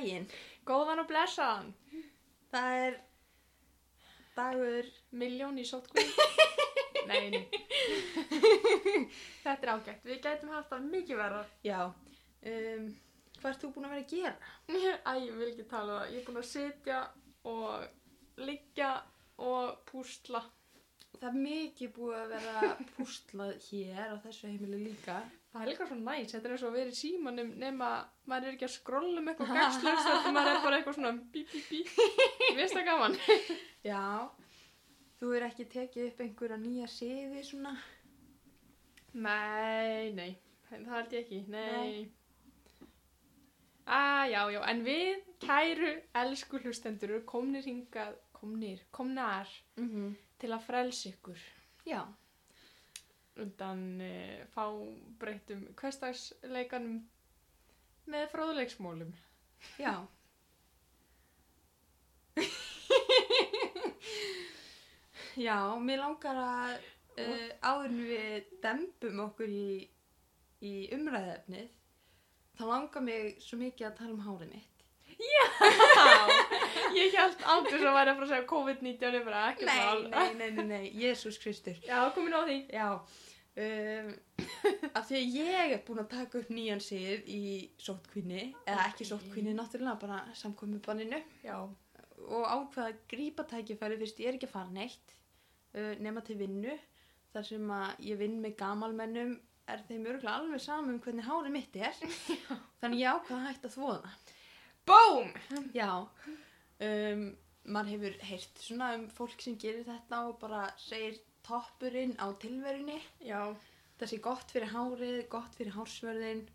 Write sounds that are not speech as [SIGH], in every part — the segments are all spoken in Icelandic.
daginn. Góðan og blessaðan. Það er dagur, Miljón í sótkvíð. [LAUGHS] nei, nei. Þetta er ágætt. Við gætum haft það mikið verða. já. Um, hvað ert þú búin að vera að gera? Æ, ég vil ekki tala um það. Ég er búin að sitja og liggja og púsla. Það er mikið búið að vera pústlað hér á þessu heimili líka. Það er líka svo næs. Þetta er eins og að vera í símanum nema maður er ekki að skrolla um eitthvað gagslöst þetta maður er bara eitthvað svona bí, bí, bí. Finnst það gaman. [LAUGHS] Já. Þú er ekki tekið upp einhverja nýja siði svona? Nei, nei, það held ég ekki, nei. Ah, já, en við, kæru, elsku hlustendur, komnir hingað, komnir, komnar Mm -hmm. til að frelsa ykkur Já. Undan uh, fá breytum hverstagsleikanum með fróðuleiksmólum. Já. [LAUGHS] Já, mér langar að uh, áður við dembum okkur í, í umræðefnið þá langar mig svo mikið að tala um hárið mitt. Já, [LAUGHS] ég held aldrei svo að væri að fara að segja COVID-19 er bara ekkert Nei, mál. nei, nei, nei, nei, Jésús Kristur. Já, komin á því. Já, um, [LAUGHS] af því að ég er búin að taka upp nýjan sið í sótkvinni, eða ekki sótkvinni náttúrulega, bara samkomi banninu. Já, og ákveða að grípa tækifæri fyrst ég er ekki að fara neitt uh, nema til vinnu þar sem að ég vinn með gamalmennum er þeim örgulega alveg saman um hvernig hárið mitt er. [LAUGHS] Þannig ég ákveða að hætta að þvoða bóm! já. Um, maður hefur heyrt svona um fólk sem gerir þetta og bara segir toppurinn á tilverunni. Já, það sé gott fyrir hárið, gott fyrir hársverðin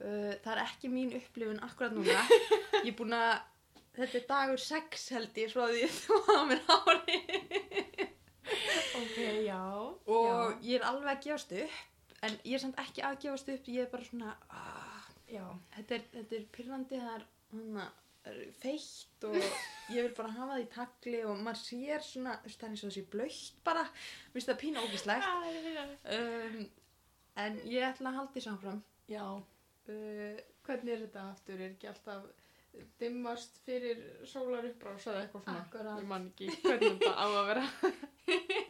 uh, það er ekki mín upplifun akkurat núna. [LAUGHS] Ég er búin að þetta er dagur 6 held ég svo að ég þóða mér hárið. Ok, já. og ég er alveg að gefast upp en ég er samt ekki að gefast upp. Ég er bara svona ah, Já, þetta, er, þetta er pyrrandi það er, hana, feitt og ég vil bara hafa það í tagli og maður sér svona þú veist, það er eins og þessi blöytt bara mér finnst það pína ógislegt um, en ég ætla að halda því samfram Já, uh, hvernig er þetta aftur? Er ekki alltaf dimmast fyrir sólar uppbrás eða eitthvað svona? Akkurat. Ég man ekki hvernig þetta á að vera.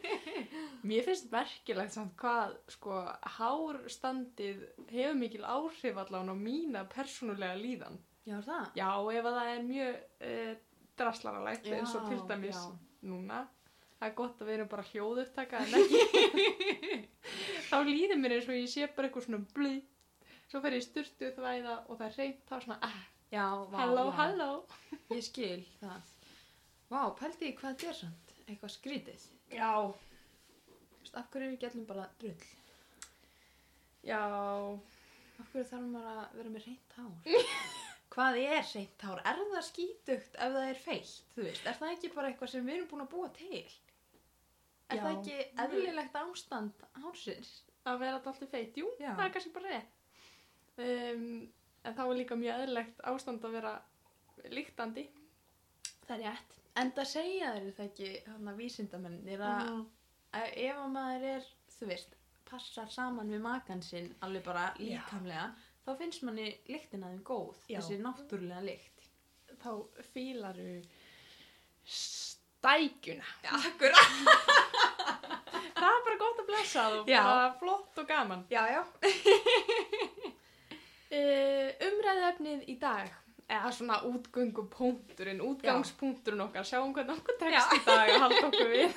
[LAUGHS] Mér finnst merkilegt samt hvað sko hárstandið hefur mikil áhrif allan á mína persónulega líðan. Já er það? Já, ef að það er mjög uh, draslaralegt eins og til dæmis já. núna. Það er gott að við erum bara hljóðupptaka en ekki. [LAUGHS] þá líður mér eins og ég sé bara eitthvað svona blý. Svo fer ég í sturtu þvæða og það er reynt þá svona ah, Já, vá, halló, já. halló. Ég skil það. Vá, pældi ég hvað þetta er samt? Eitthvað skrítið. Já, Þú veist, af hverju er ekki allir bara drull? já, Af hverju þarf maður að vera með reynt hár? [LAUGHS] hvað er reynt hár? Er það skítugt ef það er feitt? Þú veist, er það ekki bara eitthvað sem við erum búin að búa til? Er Já. það ekki eðlilegt ástand hársins? að vera alltaf feit, jú, Já. það er kannski bara rétt. Um, en þá er líka mjög eðlilegt ástand að vera líktandi. Það er rétt. En það segja þeir það ekki, hann að vísindamennir að Mhm. að ef að maður er, þú veist, passar saman við makan sinn alveg bara líkamlega, þá finnst manni lyktin að þeim góð, Já. þessi náttúrulega lykt. Þá fílaru stækjuna. Akkurat. [LAUGHS] Það er bara gott að blessa og Já. bara flott og gaman. Já, já. [LAUGHS] Uh, umræðefnið í dag, eða svona útgöngupunkturinn, útgangspunkturinn okkar, sjáum hvernig okkur tekst í dag að halda okkur við.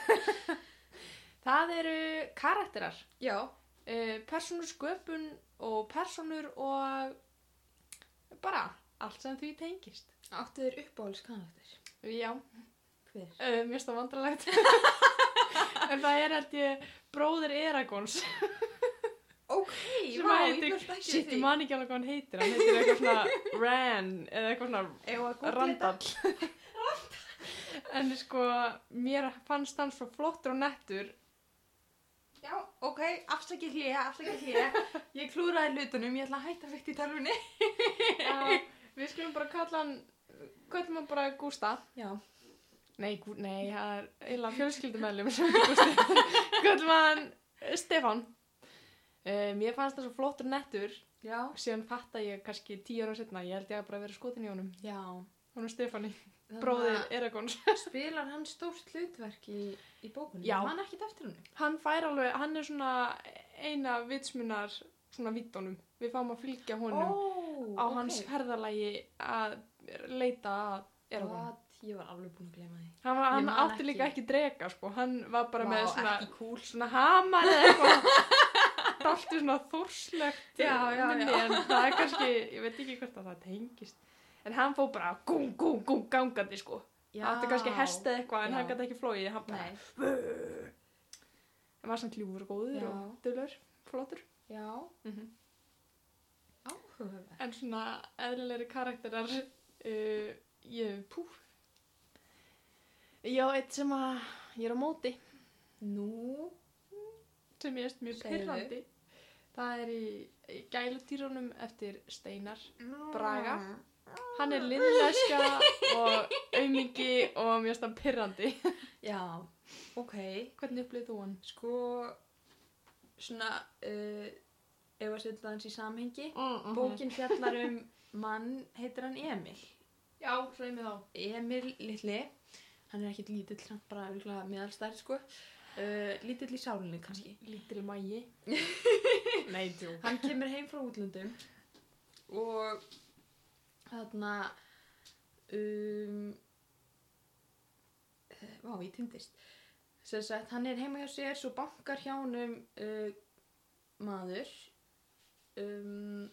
[LAUGHS] Það eru karakterar, Já. uh, persónur sköpun og persónur og bara allt sem því tengist. Áttu þeir uppáhaldskarakter? Já, Hver? uh, mér það vandralegt. [LAUGHS] en það er held ég bróðir Eragons Ok, vá, ég bjóst ekki shit, við ég því. man ekki alveg hvað hann heitir, hann heitir eitthvað svona Ran eða eitthvað svona googla [LAUGHS] Randall. en sko, mér fannst hann svo flottur og nettur. Já, ok, afsakið hlýja, afsakið hlýja. Ég klúraði hlutunum, ég ætla að hætta fyrst í tölvunni. Já, [LAUGHS] við skulum bara kalla hann, kallum hann bara Gústa. Já. Nei, Gú, nei, það er eiginlega fjölskyldumæðlum sem heitir Gústi. [LAUGHS] kallum hann Stefán. Uh, mér fannst það svo flottur nettur, Já. síðan fatta ég kannski tíu ára setna, ég held ég að bara vera skotin í honum. Já. Hún er Stefani, bróðir Eragons. [LAUGHS] [LAUGHS] Spilar hann stórt hlutverk í, í bókunni? Ég man ekkert eftir henni. Hann fær alveg, hann er svona eina vitsmunar svona vittunum. Við fáum að fylgja honum á hans ferðalagi að leita að Eragon. Ég var alveg búin að glema því. Hann, var, hann átti ekki. líka ekki drega sko, hann var bara með Vá, svona, ekki cool. svona hamar eða eitthvað. [LAUGHS] Dalti svona þórslegt Já, já, já. en það er kannski, ég veit ekki hvort að það tengist. En hann fór bara gúng, gúng, gúng gangandi sko. Hann átti kannski hest eða eitthvað en Já. hann gæti ekki flóið, hann bara, Nei. en var samt ljúfur og góður Já. og dölur, flottur. Já. Mm Áhugaverð. En svona eðlilegri karakterar, uh, ég, pú. Já, eitt sem að ég er á móti, Nú. sem ég er mjög pyrrandi. Það er í, í gælutýrunum eftir Steinar Braga. Hann er liðleska og aumingi og mjög stann pyrrandi. Já. Ok. Hvernig upplýð þú hann? Sko, svona, uh, ef að setja hans í samhengi. Mm Bókin fjallar um mann, heitir hann Emil. Já, mig þá. Emil litli, hann er ekkert lítill, hann er bara örgulega meðalstæri sko. Uh, lítill í sálinni kannski. Lítil mægi. [LAUGHS] Hann kemur heim frá útlöndum og þarna um, Vá, ég týndist. Sem sagt, hann er heima hjá sér, svo bankar hjá honum uh, maður um,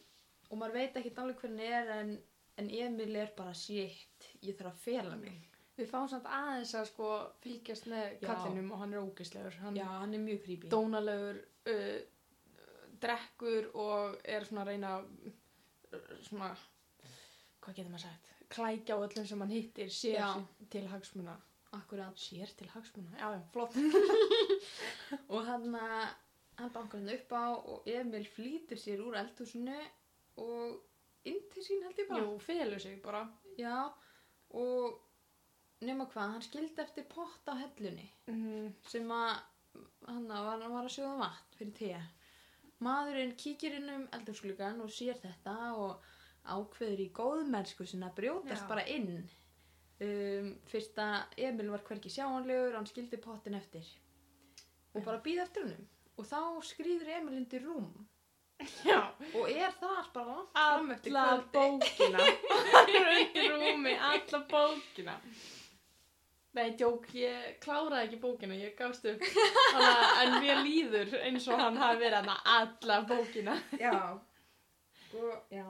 og maður veit ekki alveg hvernig er en, en Emil er bara shit, ég þarf að fela mig. Við fáum samt aðeins að sko fylgjast með Já. kallinum og hann er ógislegur. Hann Já, hann er mjög creepy. dónalegur, uh, drekkur og er svona að reyna svona, hvað getur maður sagt, klækja á öllum sem hann hittir, sér Já. til hagsmuna. Akkurat. Sér til hagsmuna? Já, já, flott. [LAUGHS] Og hann, að- hann bankar hann upp á og Emil flýtur sér úr eldhúsinu og inn til sín held ég bara. Jú, felur sig bara. Já, og nema hvað, hann skildi eftir pott á hellunni Mm. sem að hann var, var að sjóða vatn fyrir te. Maðurinn kíkir inn um eldhúsgluggan og sér þetta og ákveður í góðmennsku sinna brjótast Já. bara inn. Um, fyrst að Emil var hverki sjáanlegur, hann skildi pottin eftir og bara býða eftir hennum. Og þá skrýður Emil undir rúm Já, og er þar bara fram eftir alla kvöldi. bókina. hann er undir rúmi, alla bókina. Nei, djók, ég kláraði ekki bókina, ég gafst upp. Að, en mér líður eins og hann hafi verið hann alla bókina. Já. Og, já.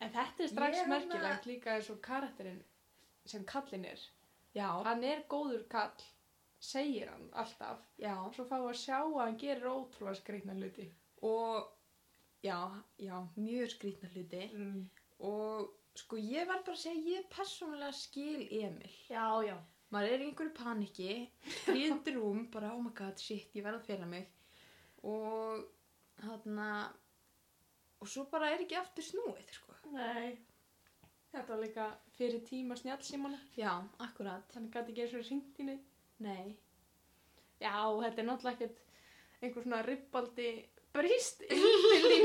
En þetta er strax Ég er þarna- merkilegt líka eins og karakterinn sem kallinn er. Já. Hann er góður kall, segir hann alltaf. Já. Og svo fá að sjá að hann gerir ótrúlega skreitna hluti. Og, já, já, mjög skrýtna hluti. Mm. Og, sko, ég verð bara að segja, ég persónulega skil Emil. Já, já. Maður er í einhverju paniki, fríðundir rúm, bara, oh my god, shit, ég verð að fela mig. Og, þarna, og svo bara er ekki aftur snúið, sko. Nei. Þetta var líka fyrir tíma snjálfsímana. Já, akkurat. Þannig gæti ekki eins og hringt í neitt. Nei. Já, þetta er náttúrulega ekkert einhver svona til þín.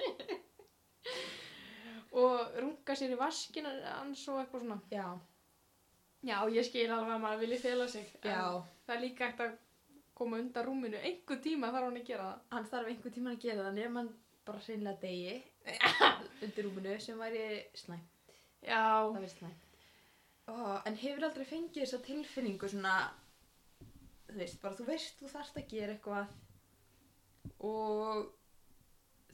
[LAUGHS] og runga sér í vaskina hans og eitthvað svona. Já. Já, ég skil alveg að maður vilji fela sig. Já. Það er líka ekkert að koma undan rúminu. Einhver tíma þarf hann að gera það. Hann þarf einhver tíma að gera það nema hann bara hreinlega degi [LAUGHS] undir rúminu sem væri slæm. Já. Það væri slæm. Ó, en hefur aldrei fengið þessa tilfinningu svona, þú veist, bara þú veist þú þarft að gera eitthvað og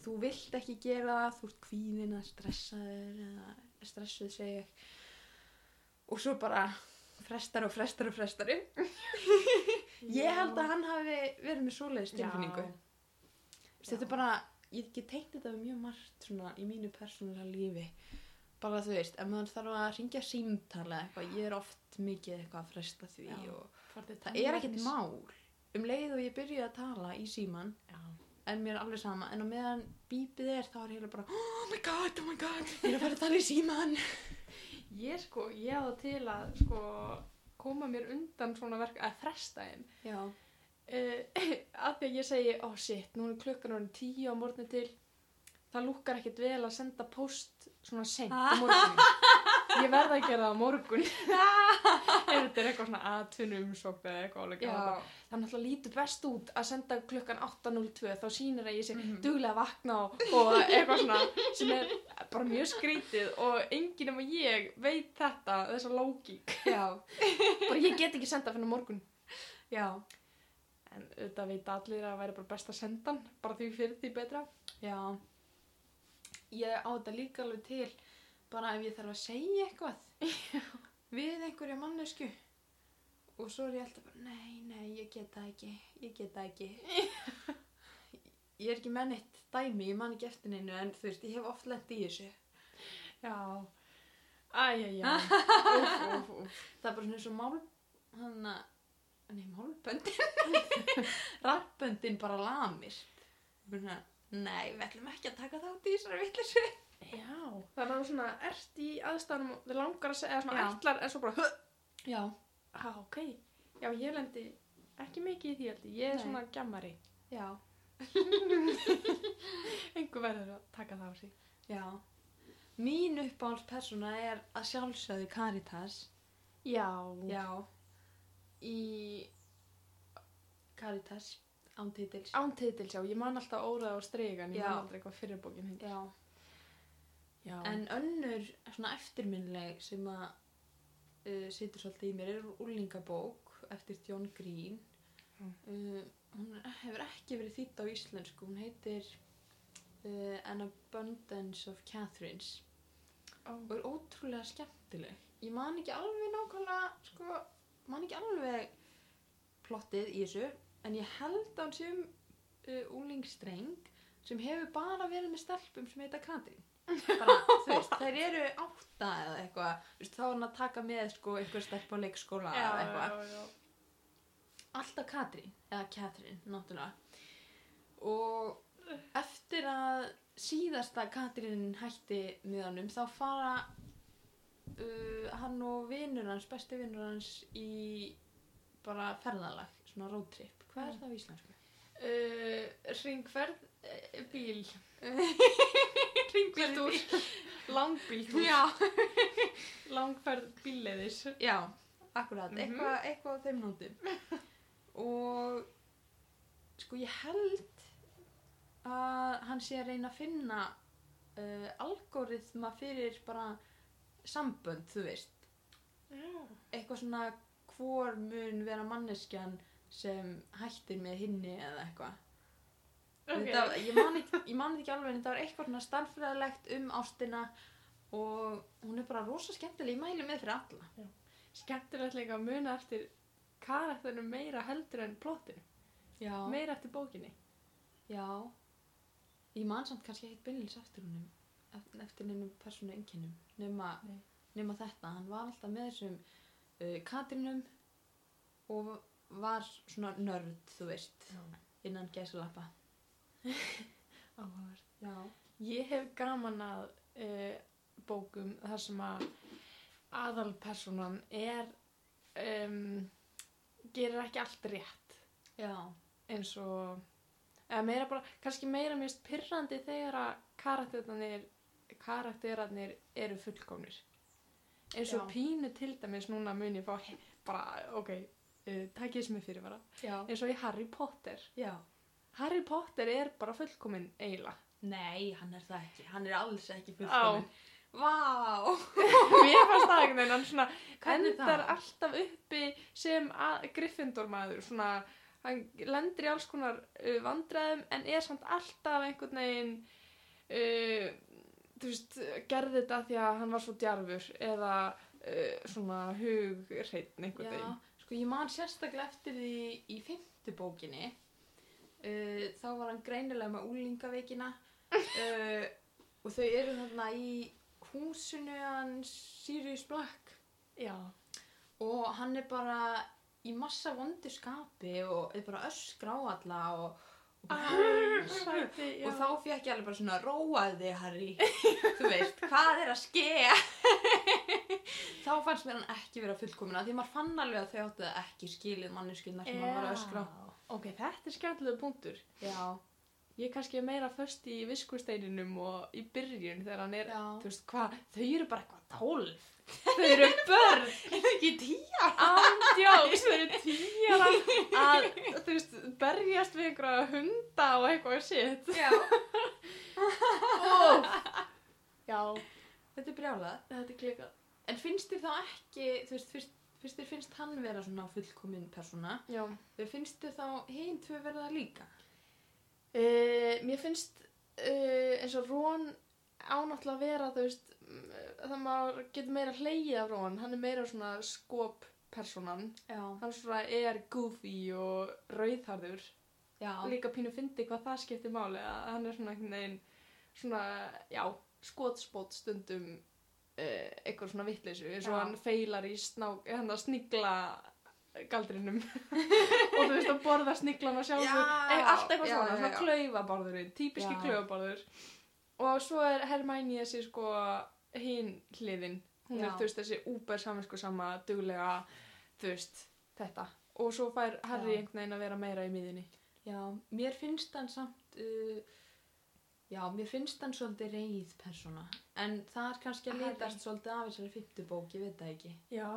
þú vilt ekki gera það, þú ert kvíðin að stressaður eða stressuð segja og svo bara frestar og frestar og frestar [LAUGHS] ég held að hann hafi verið með svoleiðis tilfinningu Þetta er bara, ég get tengt þetta við mjög margt svona í mínu persónulega lífi. Bara þú veist, ef maður þarf að ringja símtala eitthvað, ég er oft mikið eitthvað að fresta því Já. og Það er ekkert mál. Um leið og ég byrjuði að tala í síman, Já. en mér er alveg sama, en á meðan bípið er þá er heila bara, oh my god, oh my god, ég er að fara að tala í síman. [LAUGHS] Ég sko, ég á það til að sko koma mér undan svona verk, að fresta þeim. Já, [LAUGHS] uh, að því að ég segi, oh shit, nú er klukkan orðin tíu á morgunni til, það lúkkar ekkert vel að senda post svona seint á [LAUGHS] morgunni. Ég verða að gera það á morgun. [LAUGHS] Ef þetta er eitthvað svona atvinnu umsókn eða eitthvað álega. Það náttúrulega lítið best út að senda klukkan 8.02 þá sýnir að ég sé Mhm. duglega að vakna og, eitthvað svona sem er bara mjög skrítið og enginn nema ég veit þetta, þessa lógík. Bara ég get ekki senda fyrir morgun. já, En auðvitað veit allir að það væri bara best að senda hann, bara því fyrir því betra. já. Ég á þetta líka alveg til bara ef ég þarf að segja eitthvað [LAUGHS] við einhverja mannesku og svo er ég alltaf bara, nei, nei, ég get það ekki, ég get það ekki. [LAUGHS] Ég er ekki með neitt dæmi, ég man ekki eftir neinu en þú veist, ég hef oft lent í þessu. Já. Æjæjæ. Úf, úf, úf. Það er bara svona og mál, hann að, nei, málböndin, [LAUGHS] rappböndin bara lamir. Nei, við ætlum ekki að taka þátt í þessari vittlisvi. Já. Það er svona, ert í aðstæðanum og þið langar að segja, eða svona Já. ætlar, en svo bara, höh. Já. Já, ok. Já, ég lendi ekki mikið í því held ég. Er Nei. svona gjammari. Já. [LAUGHS] Engu verður að taka það á sig. Já. Mín uppáhaldspersona er að sjálfsögðu Caritas. Já. Já. Í Caritas án titils. Án titils, já. Ég man alltaf óraða á stregan. Ég Já. man aldrei hvað fyrirbókin hindi. Já. Já. En önnur svona eftirminnileg sem að uh, situr svolítið í mér er úlingabók eftir John Green. Mm. Uh, hún hefur ekki verið þýtt á íslensku. Hún heitir uh, An Abundance of Catherines. Ó. og er ótrúlega skemmtileg ég man ekki alveg nákvæmlega sko, man ekki alveg plottið í þessu en ég held að hann sé um uh, úlingstreng sem hefur bara verið með stelpum sem heita Katrín. Bara, [LAUGHS] þú veist, þær eru átta eða eitthvað, þú veist, þá er hann að taka með sko einhver stelp á leikskóla Já, eða eitthvað, já, já. alltaf Katrín eða Katrín, náttúrulega. Og eftir að síðasta Katrín hætti með honum þá fara uh, hann og vinnur hans, besti vinnur hans í bara ferðalag, svona roadtrip hvað er Mm. það á íslensku? Uh, ringferð, uh, bíl. [LAUGHS] Ringferð Bíltúr. Langbíltúr. Já, [LAUGHS] Langferð bílleiðis. já, akkurat, Mhm. eitthvað, eitthvað á þeim nótum [LAUGHS] og sko ég held að hann sé að reyna að finna uh, algoritma fyrir bara sambönd, þú veist Já. eitthvað svona hvor mun vera manneskjan sem hættir með hinni eða eitthvað Ok. Þetta, ég man ekki, ég man ekki alveg en þetta var eitthvað svona starffræðilegt um ástina og hún er bara rosa skemmtileg, ég mæli með fyrir alla Skemmtilegt líka að muna eftir karakterinu meira heldur en plottinu. já, Meira eftir bókinni. já ég man samt kannski ekkert beinleins eftir húnum eftir neinum persónu einkennum nema, nema þetta, hann var alltaf með þessum uh, Katrinum og var svona nörd, þú veist innan gæsalappa. [LAUGHS] Já, Ég hef gaman að uh, bókum þar sem að aðalpersonan er um, gerir ekki allt rétt. Já, eins og eða meira bara, kannski meira mjög pyrrandi þegar að karakterarnir karakterarnir eru fullkomnir eins og Já. pínu til dæmis núna mun ég fá bara, ok, uh, takk ég sem er fyrirvara já, eins og í Harry Potter já Harry Potter er bara fullkomin eiginlega Nei, hann er það ekki, hann er alls ekki fullkomin. Vá! [LAUGHS] Mér fannst það einhvern veginn, hann svona Hvernig endar þá? alltaf uppi sem Gryffindor maður, svona, hann lendir í alls konar uh, vandræðum en er samt alltaf einhvern veginn, uh, þú veist, gerði þetta því að hann var svo djarfur eða uh, svona hugreitn einhvern Já, veginn. sko ég man sérstaklega eftir því í fymtu bókinni. Uh, þá var hann greinilega með úlingaveikina uh, [LAUGHS] og þau eru þarna í húsinu hans Sirius Black Já, og hann er bara í massa vondu skapi og er bara öskra á alla og, sæti, og þá fekk ég alveg bara svona róaði Harry. Þú [LAUGHS] veist, hvað er að ske? Þá fannst mér hann ekki vera fullkomina því maður fann alveg að þau áttu það ekki skilið manneskilna sem hann var að öskra. Ok, þetta er skemmtilega punktur. Já, Ég er kannski meira först í viskusteininum og í byrjun þegar hann er, já. þú veist hvað, þau eru bara eitthvað tólf. Þau eru börn, [LAUGHS] Ekki tíja. andjóks, þau eru tíjara [LAUGHS] að, þú veist, berjast við einhverja hunda og eitthvað shit. Já. Oh. [LAUGHS] Já, Þetta er brjálað. þetta er klikað. En finnst þér þá ekki, þú veist, fyrst, fyrst þér finnst hann vera svona fullkominn persóna, Já. finnst þér þá hinn tvö verða líka? Uh, mér finnst uh, eins og Rón ánáttúrulega að vera, þú veist, mm, það maður getur meira hleyið af Rón, hann er meira svona skop personan. Já. Hann svona er goofy og rauðharður. Já. Líka pínu fyndi hvað það skiptir máli, að hann er svona einhvern veginn, svona, já, skotspót stundum uh, eitthvað svona vittleysu, eins og Já. hann feilar í sná, hann að snigla galdrinum. Og þú veist að borða sniglana sjálfur. Já, e, allt eitthvað svona, svona klaufaborðurinn típiski klaufaborður. Og svo er Hermæni þessi sko hinn hliðin. Hún Já. er þú veist þessi úber saminsku sama duglega, þú veist þetta. Og svo fær Harry einhvern veginn að vera meira í miðinni Já, mér finnst hann samt, uh, já, mér finnst hann svolítið reyð persóna. En það er kannski að litast svolítið af þessari fymtu bók, ég veit það ekki. já,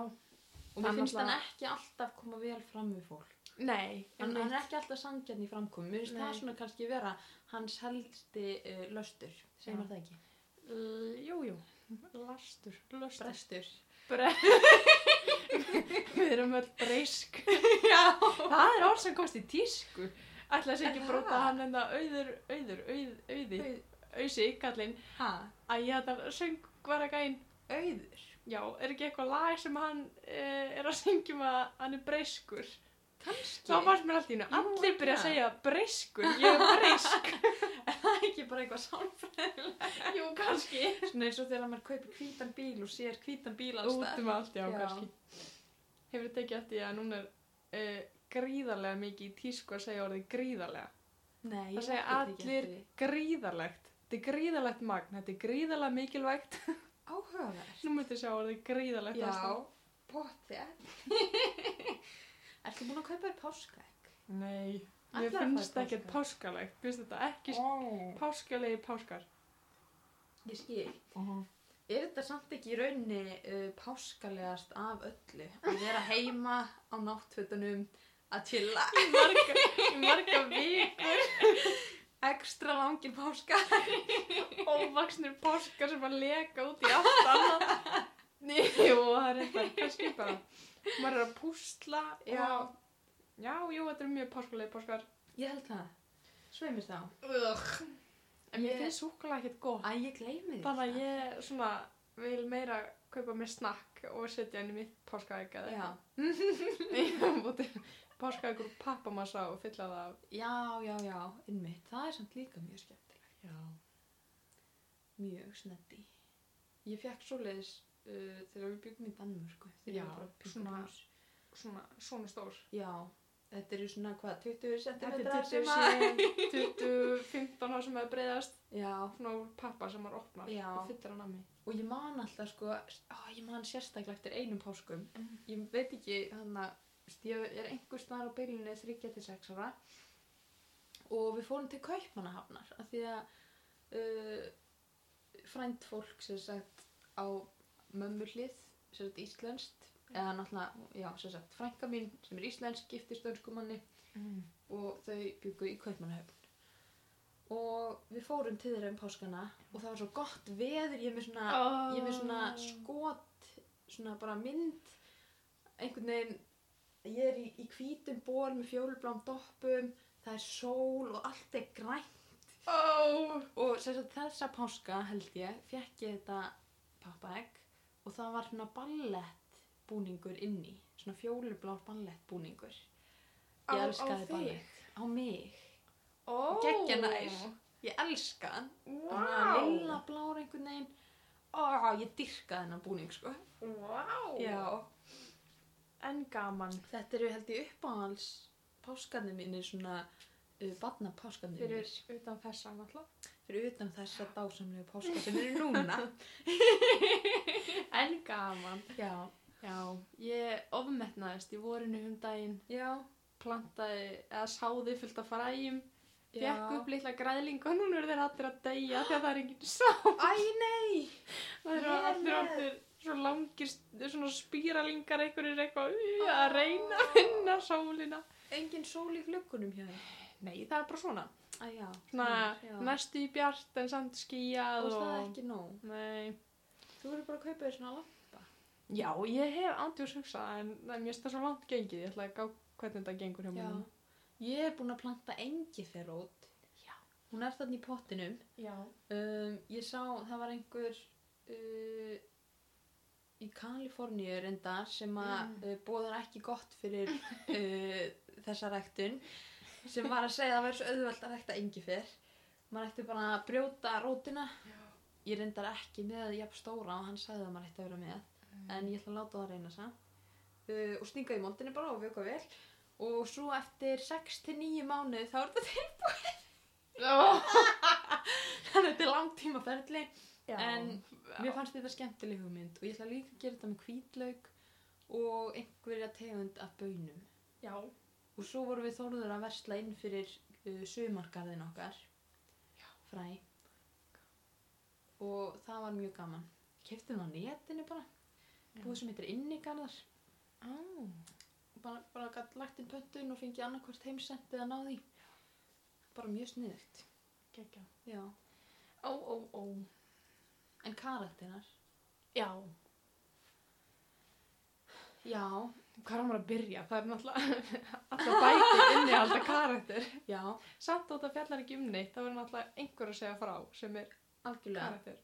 Og mér finnst hann ekki alltaf koma vel fram við fólk. nei Hann, hann er ekki alltaf sangjarn í framkomi. Mér finnst það svona kannski vera hans helsti uh, löstur. Já. maður það ekki? L- jú, jú, lastur, löstur Brestur. Bre [LAUGHS] við erum öll breysk Já. það er orð sem komst í tísku ætla þess ekki Er bróta hann en það auður, auður, auð, auði auði, kallinn Hæ? að ég þetta söng var að gæn Auður. Já, er ekki eitthvað lag sem hann uh, er að syngjum að hann er breyskur? Kannski. þá fannst mér allt í hennu, allir byrja að það. segja breyskur, ég er breysk [LAUGHS] það er ekki bara eitthvað sálfræðilega. jú, kannski. Svona eins og þegar maður kaupir hvítan bíl og sér hvítan bíl alls út um allt, já, Já. kannski. Hefur þið tekið eftir að núna er uh, gríðarlega mikið í tísku að segja orðið gríðarlega? Nei, Það segja ekki allir gríðarlegt. Þetta er gríðarlegt magn, þetta er gríðarlega mikilvægt Áhugavert. nú myndir sjá orðið gríðarlegt Já, pottið. [LAUGHS] Ertu búin að kaupa þér páskaegg? nei, að finnst fara í ekkert páska? páskalegt mér finnst þetta ekki Ó, páskalegi páskar ég skil. Er þetta samt ekki í raunni uh, páskalegast af öllu? Að vera heima á náttfötunum að chilla í marga, marga vikur [LAUGHS] ekstra langir páskar. [LAUGHS] óvaksnir páskar sem að leka út í allt annað [LAUGHS] jú, það er eitthvað kannski bara maður er að púsla Já. og já, jú, þetta er mjög páskalegi páskar Ég held það. Sveimir þá. Ugh. en mér Ég- finnst súkulega ekkert gott Æ, ég gleymi. Þannig að ég svona vil meira kaupa mér snakk og setja henni mitt páskaegg eða Já. eitthvað. [LAUGHS] Páskaegg úr pappamassa og fylla það af. Já, já, já, innmitt. Það er samt líka mjög skemmtilegt. Já. Mjög sneddi. Ég fekk svoleiðis uh, þegar við byggum í Danmörku. Já, að svona-. Svona, svona stór. Já, þetta eru svona hvað, 20 Þetta cm er 20 síðan, 20, 15 ár sem það breyðast. Já, Svona pappa sem maður opnar Já. og fyllir hann að mig. og ég man alltaf sko, á, ég man sérstaklega eftir einum páskum. Mm. Ég veit ekki, þannig að ég er einhver staðar á bylunni 3-6 ára og við fórum til Kaupmannahafnar af því að uh, frænd fólk sem sagt á mömmuhlið sem sagt íslenskt eða náttúrulega, já, sem sagt frænka mín sem er íslensk, giftist önskumanni Mm. og þau byggu í Kaupmannahöfn og við fórum til þeirra um páskana og það var svo gott veður ég er með svona, Oh. svona skot svona bara mynd einhvern veginn ég er í, í hvítum ból með fjólublám doppum það er sól og allt er grænt Oh. og sem sagt, þessa páska held ég fekk ég þetta pappaegg og það var svona ballett búningur inni svona fjólublár ballett búningur Á- ég elskaði þig? ballett á mig Oh. Geggja nær. Ég elska hann. Wow. Lilla blár einhvern veginn. Ó, ég dyrka þennan búning, sko. Vá. Já. En gaman. Þetta eru held ég uppáhals páskarnir mínir, svona uh, barna páskarnir Fyrir mínir. utan þessa náttúrulega. Fyrir utan þessa dásamlegu páskar [LAUGHS] sem eru núna. En gaman. Já. Já, ég ofmetnaðist í vorinu um daginn Já. plantaði eða sáði fullt af fræjum Já. fekk upp litla græðling og núna eru þeir allir að deyja því að það er engin sá Æ, nei! það eru Vel allir með. allir svo langir svona spíralingar einhverjir eitthvað uh, að reyna að finna sólina Engin sól í glöggunum hjá þér. nei það er bara svona Æ, já. svona já. næstu í bjart en samt skíjað Og og, það er ekki nóg. nei Þú verður bara að kaupa þér svona lampa. já ég hef ándjós hugsað en mér finnst það svo langt gengið ég ætla að gá hvernig þetta gengur hjá mér. Ég er búin að planta engiferrót. Já. Hún er þarna í pottinum. Um, ég sá, það var einhver uh, í Kaliforníu reyndar sem að Mm. uh, bóðar ekki gott fyrir uh, þessa ræktun sem var að segja að það væri svo auðvelt að rækta engifer. Maður ætti bara að brjóta rótina. Já. Ég reyndar ekki með jafn stóra og hann sagði að maður ætti að vera með. En ég ætla að láta það reyna það. Uh, og stinga í moldinni bara og vöka vel. Og svo eftir 6-9 mánuði þá er þetta til. Þannig að þetta er langtíma ferli. já. En Mér fannst þetta skemmtileg hugmynd og ég ætla líka að gera þetta með hvítlaug og einhverja tegund af bönum. já Og svo vorum við þóruður að versla inn fyrir uh, sumargarðin okkar, fræ. Og það var mjög gaman. Kefti það á netinu bara, Já. búið sem heitir innigarðar. oh. Bara, bara gætt lagt inn pöntun og fengið annarkvort heimsend eða náði. Bara mjög sniðugt. Gekja. Já. Ó, ó, ó. En karakterar? Já. Já. Hvað er maður að byrja? Það er náttúrulega [LAUGHS] alltaf bæti inni alltaf karakter. Já, Samt þótt að fjallar ekki um neitt, þá er náttúrulega einhver að segja frá sem er algjörlega. karakter.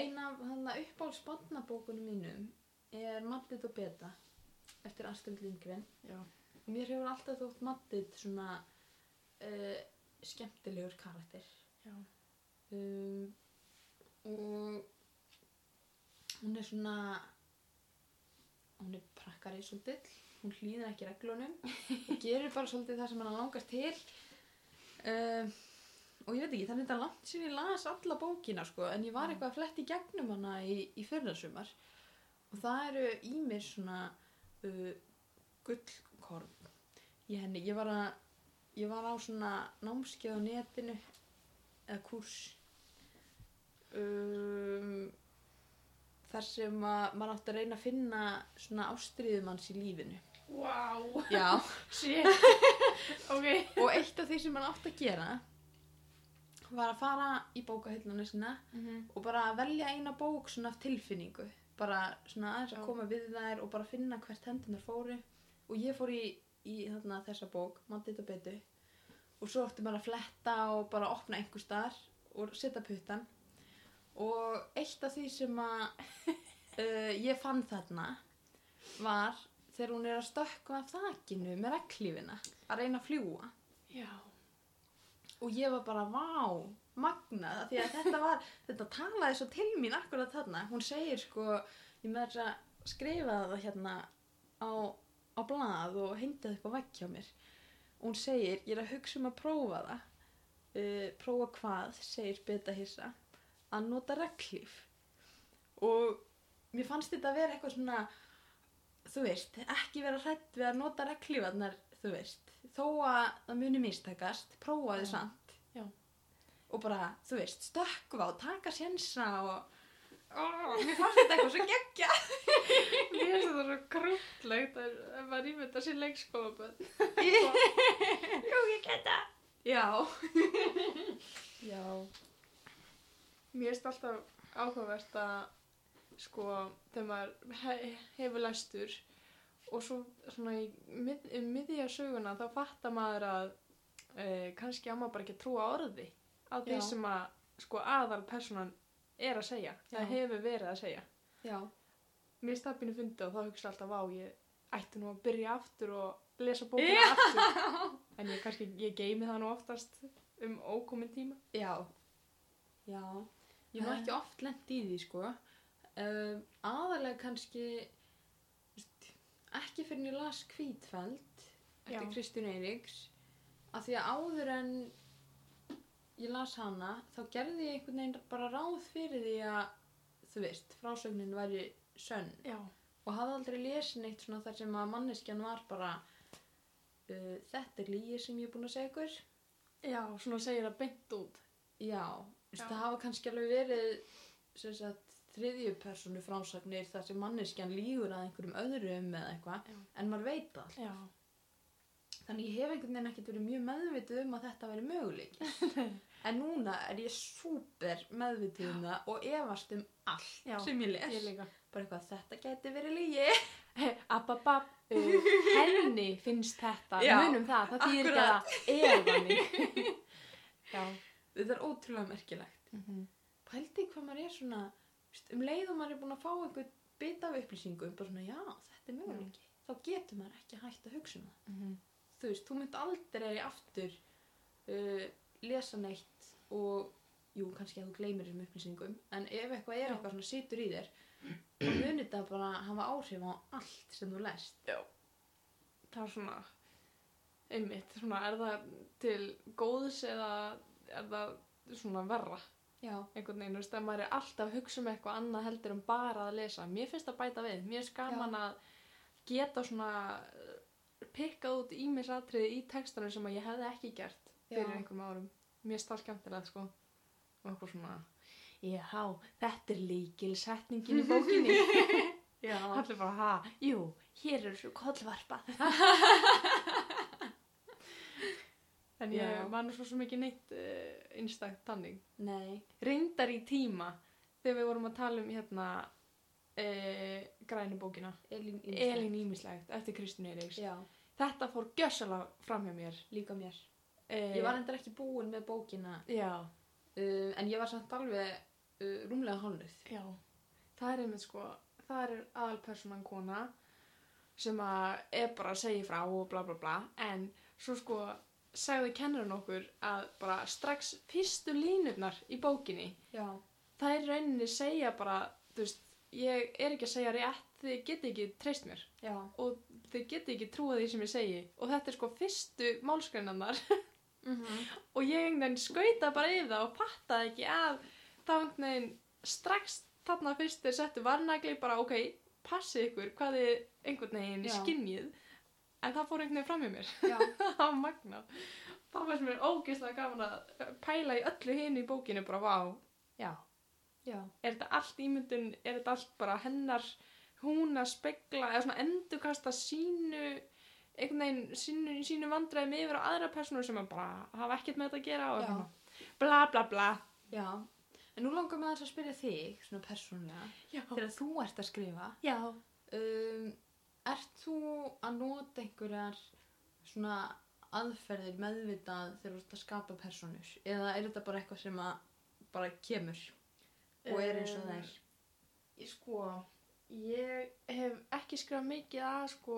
Ein af þannig uppáhalds barnabókunum mínum er Maddit og Beta eftir Astrid Lindgren. Já. Mér hefur alltaf þótt Maddit svona uh, skemmtilegur karakter. Um, og hún er svona, hún er prakkari svolítið, hún hlýðir ekki reglunum og [LAUGHS] gerir bara svolítið það sem hann langast til. Um, og ég veit ekki, það er þetta langt sem ég las alla bókina sko, en ég var eitthvað að fletti gegnum hana í, í fyrrasumar. Og það eru í mér svona uh, gullkorn. Í henni, ég var að ég var á svona námskeið á netinu eða kurs um, þar sem að maður átti að reyna að finna svona ástriðumanns í lífinu. Vá. já, [LAUGHS] Shit. ok. og eitt af því sem maður átti að gera var að fara í bókahilluna sinna Mm og bara velja eina bók svona af tilfinningu. Bara svona aðeins að koma við þær og bara finna hvert hendunar fóru. Og ég fór í, í þarna, þessa bók Mandit og Betu. Og svo ætti maður að fletta og bara opna einhver staðar og setja puttan og eitt af því sem að uh, [LAUGHS] ég fann þarna var þegar hún er að stökkva af þakinu með reglífina að reyna að fljúa Já. og ég var bara, vá, magnað því að þetta var, [LAUGHS] þetta talaði svo til mín akkurat þarna, hún segir sko ég með þess að skrifa það hérna á, á blað og hengdi það upp á hjá mér. Og hún segir, ég er að hugsa um að prófa það. Uh, prófa hvað, segir Beta Hissa. Að nota reglíf og mér fannst þetta að vera eitthvað svona þú veist, ekki vera hrætt við að nota reglífarnar, þú veist. Þó að það muni mistakast prófa þið samt. Já. og bara, þú veist, stökkva og taka sjensa og oh, mér fannst þetta eitthvað svo geggja Mér finnst þetta svo krúllegt að maður ímynda sér leikskólabönd. Jú, ég geta Já, Já. Mér finnst alltaf áhugavert að sko þegar maður he hefur læstur og svo svona í mið, um miðja söguna þá fattar maður að e, kannski á maður bara ekki að trúa orði. Á því sem að sko aðal personan er að segja, það Já. hefur verið að segja. já, Mér býnum fyndi og þá hugsa alltaf á ég ætti nú að byrja aftur og lesa bókina aftur en ég kannski, ég geymi það nú oftast um ókomin tíma. já Já, ég nú ekki oft lent í því, sko um, aðalega kannski ekki fyrir en ég las Hvítfeld eftir Já. Kristín Eiríks að því að áður en ég las hana þá gerði ég einhvern veginn bara ráð fyrir því að þú veist, frásögnin væri sönn Já. og hafði aldrei lesin eitt svona þar sem að manneskjan var bara uh, þetta er lígi sem ég er búin að segja ykkur Já, svona segir það beint út. já, Já. það hafa kannski alveg verið sem sagt þriðju personu frásagnir þar sem manneskjan lígur að einhverjum öðrum eða eitthvað en maður veit það Já. Þannig ég hef einhvern veginn ekkert verið mjög meðvituð um að þetta veri möguleik [LAUGHS] en núna er ég súper meðvituð um það og efast um allt Já, sem ég les. Ég bara eitthvað þetta geti verið lígi Ababab, [LAUGHS] uh, henni finnst þetta, Já, munum það, það þýðir ekki að þannig. [LAUGHS] Já. þetta er ótrúlega merkilegt. Mm -hmm. pældi hvað maður er svona um leið og maður er búin að fá einhvern bit af upplýsingum bara svona já, þetta er möguleiki. Þá getur maður ekki hægt að hugsa um það þú veist, þú mynd aldrei aftur uh, lesa neitt og jú, kannski að þú gleymir þessum upplýsingum en ef eitthvað er Já. eitthvað svona situr í þér þá munir þetta bara hafa áhrif á allt sem þú lest. Það er svona, einmitt, svona, er það til góðs eða er það svona verra? já, einhvern veginn, þú veist, að maður er alltaf að hugsa um eitthvað annað heldur en bara að lesa. Mér finnst það bæta við, mér finnst gaman að geta svona pikkað út ímisatriði í textanum sem að ég hefði ekki gert fyrir Já. einhverjum árum mér það skemmtilegt, sko og eitthvað svona, já, þetta er líkilsetningin í bókinni [LAUGHS] já. allir bara, ha, jú, hér er svo kollvarpa [LAUGHS] en ég Já. var nú svo ekki neitt uh, einstakt tannig nei, reyndar í tíma þegar við vorum að tala um hérna e, græni bókina. Elín Ýmislegt. Elín Ímislegt eftir Kristín Eiríks. Já, þetta fór gjössalega fram hjá mér. Líka mér. E, ég var endur ekki búin með bókina. Já, uh, en ég var samt alveg uh, rúmlega hálfnuð. Já. Það er einmitt sko það er aðalpersonan kona sem að er bara að segja frá og bla bla bla. En svo sko sagði kennarinn okkur að bara strax fyrstu línurnar í bókinni já, það er rauninni segja bara þú veist, ég er ekki að segja rétt þið geti ekki treyst mér. Já, og þið geti ekki trúa því sem ég segi. Og þetta er sko fyrstu málsgreinarnar. [LAUGHS] Mm og ég einhvern veginn skauta bara yfir það og fattaði ekki að þá einhvern veginn strax þarna fyrst er settu varnagli bara ok, passi ykkur hvað þið einhvern veginn skinnið en það fór einhvern veginn fram hjá mér. [LAUGHS] Magnað það var sem er ógeðslega gaman að pæla í öllu hinn í bókinu bara vá, já já, er þetta allt ímyndun, er þetta allt bara hennar hún að spegla eða svona endurkasta sínu einhvern veginn sínu, sínu vandræðum yfir á aðra personur sem að bara hafa ekkert með þetta að gera og eitthvað. Bla bla bla. Já. En nú langar maður þess að spyrja þig svona persónulega, þegar þú ert að skrifa. Um, ert þú að nota einhverjar svona aðferðir meðvitað þegar þú ert að skapa persónur? Eða er þetta bara eitthvað sem að bara kemur og er eins og það er Ég sko, ég hef ekki skrifað mikið að sko,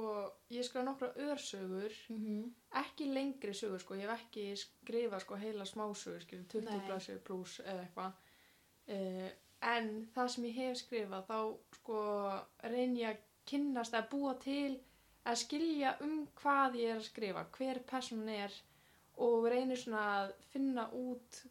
ég hef skrifað nokkra örsögur mm -hmm. ekki lengri sögur sko, ég hef ekki skrifað sko heila smásögur, skilur 20 Nei. blaðsögur pluss eða eitthvað uh, en það sem ég hef skrifað þá sko reyn ég að kynnast að búa til að skilja um hvað ég er að skrifa, hver person er og reynir svona að finna út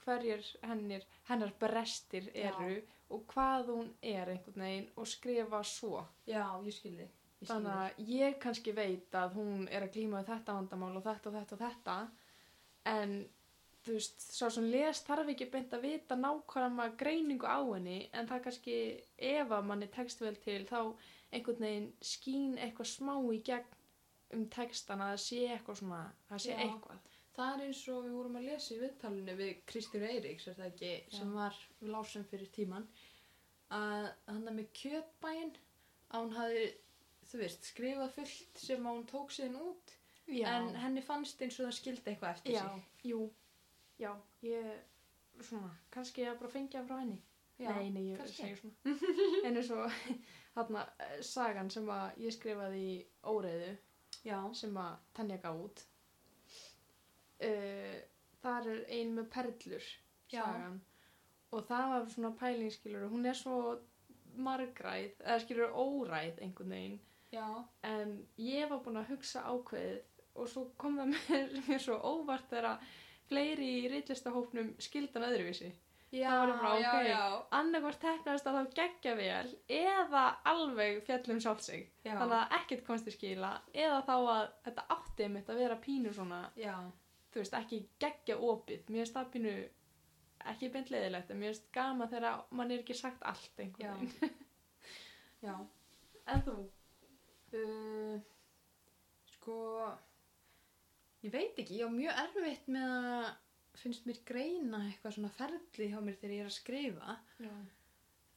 hverjir hennir, hennar brestir eru og hvað hún er einhvern veginn og skrifa svo. Já, ég skilði þannig að ég kannski veit að hún er að glíma við þetta vandamál og þetta og þetta og þetta en þú veist, sá sem les þarf ekki beint að vita nákvæmlega greiningu á henni en það kannski ef að manni tekst vel til þá einhvern veginn skín eitthvað smá í gegn um textana að sé eitthvað svona, það sé Já. eitthvað Það er eins og við vorum að lesa í viðtalinu við Kristínu Eiríks, er það ekki, Já. sem var lásum fyrir tíman, að hann er með kjötbæinn, að hún hafi, þú veist, skrifað fullt sem að hún tók síðan út, en henni fannst eins og það skildi eitthvað eftir já, sig. jú, já, ég svona, kannski ég bara fengja frá henni Já, nei, nei, ég kannski. segi svona [LAUGHS] en eins og þarna eh, sagan sem að ég skrifaði í óreiðu Já, sem að Tanja gaf út uh, þar er ein með perlur sagan. Og það var svona pælingskilur hún er svo margræð eða skilur óræð einhvern veginn. Já, en ég var búin að hugsa ákveðið og svo kom það [LAUGHS] mér, mér svo óvart þegar að fleiri í reitlistahópnum skildan öðruvísi. Já, þá var bara, ok, já. annarkvort teknast að þá geggja vel eða alveg fjallum sjálfsig Já. þannig að ekkert komst til skila eða þá að þetta átti mitt að vera pínu svona, Já, þú veist, ekki geggja opið, mér það pínu ekki beint leiðilegt, en mér finnst gama þegar mann er ekki sagt allt einhvern veginn [LAUGHS] já. en þú? Uh, sko, ég veit ekki, ég á mjög erfitt með að finnst mér greina eitthvað svona ferli hjá mér þegar ég er að skrifa. Já,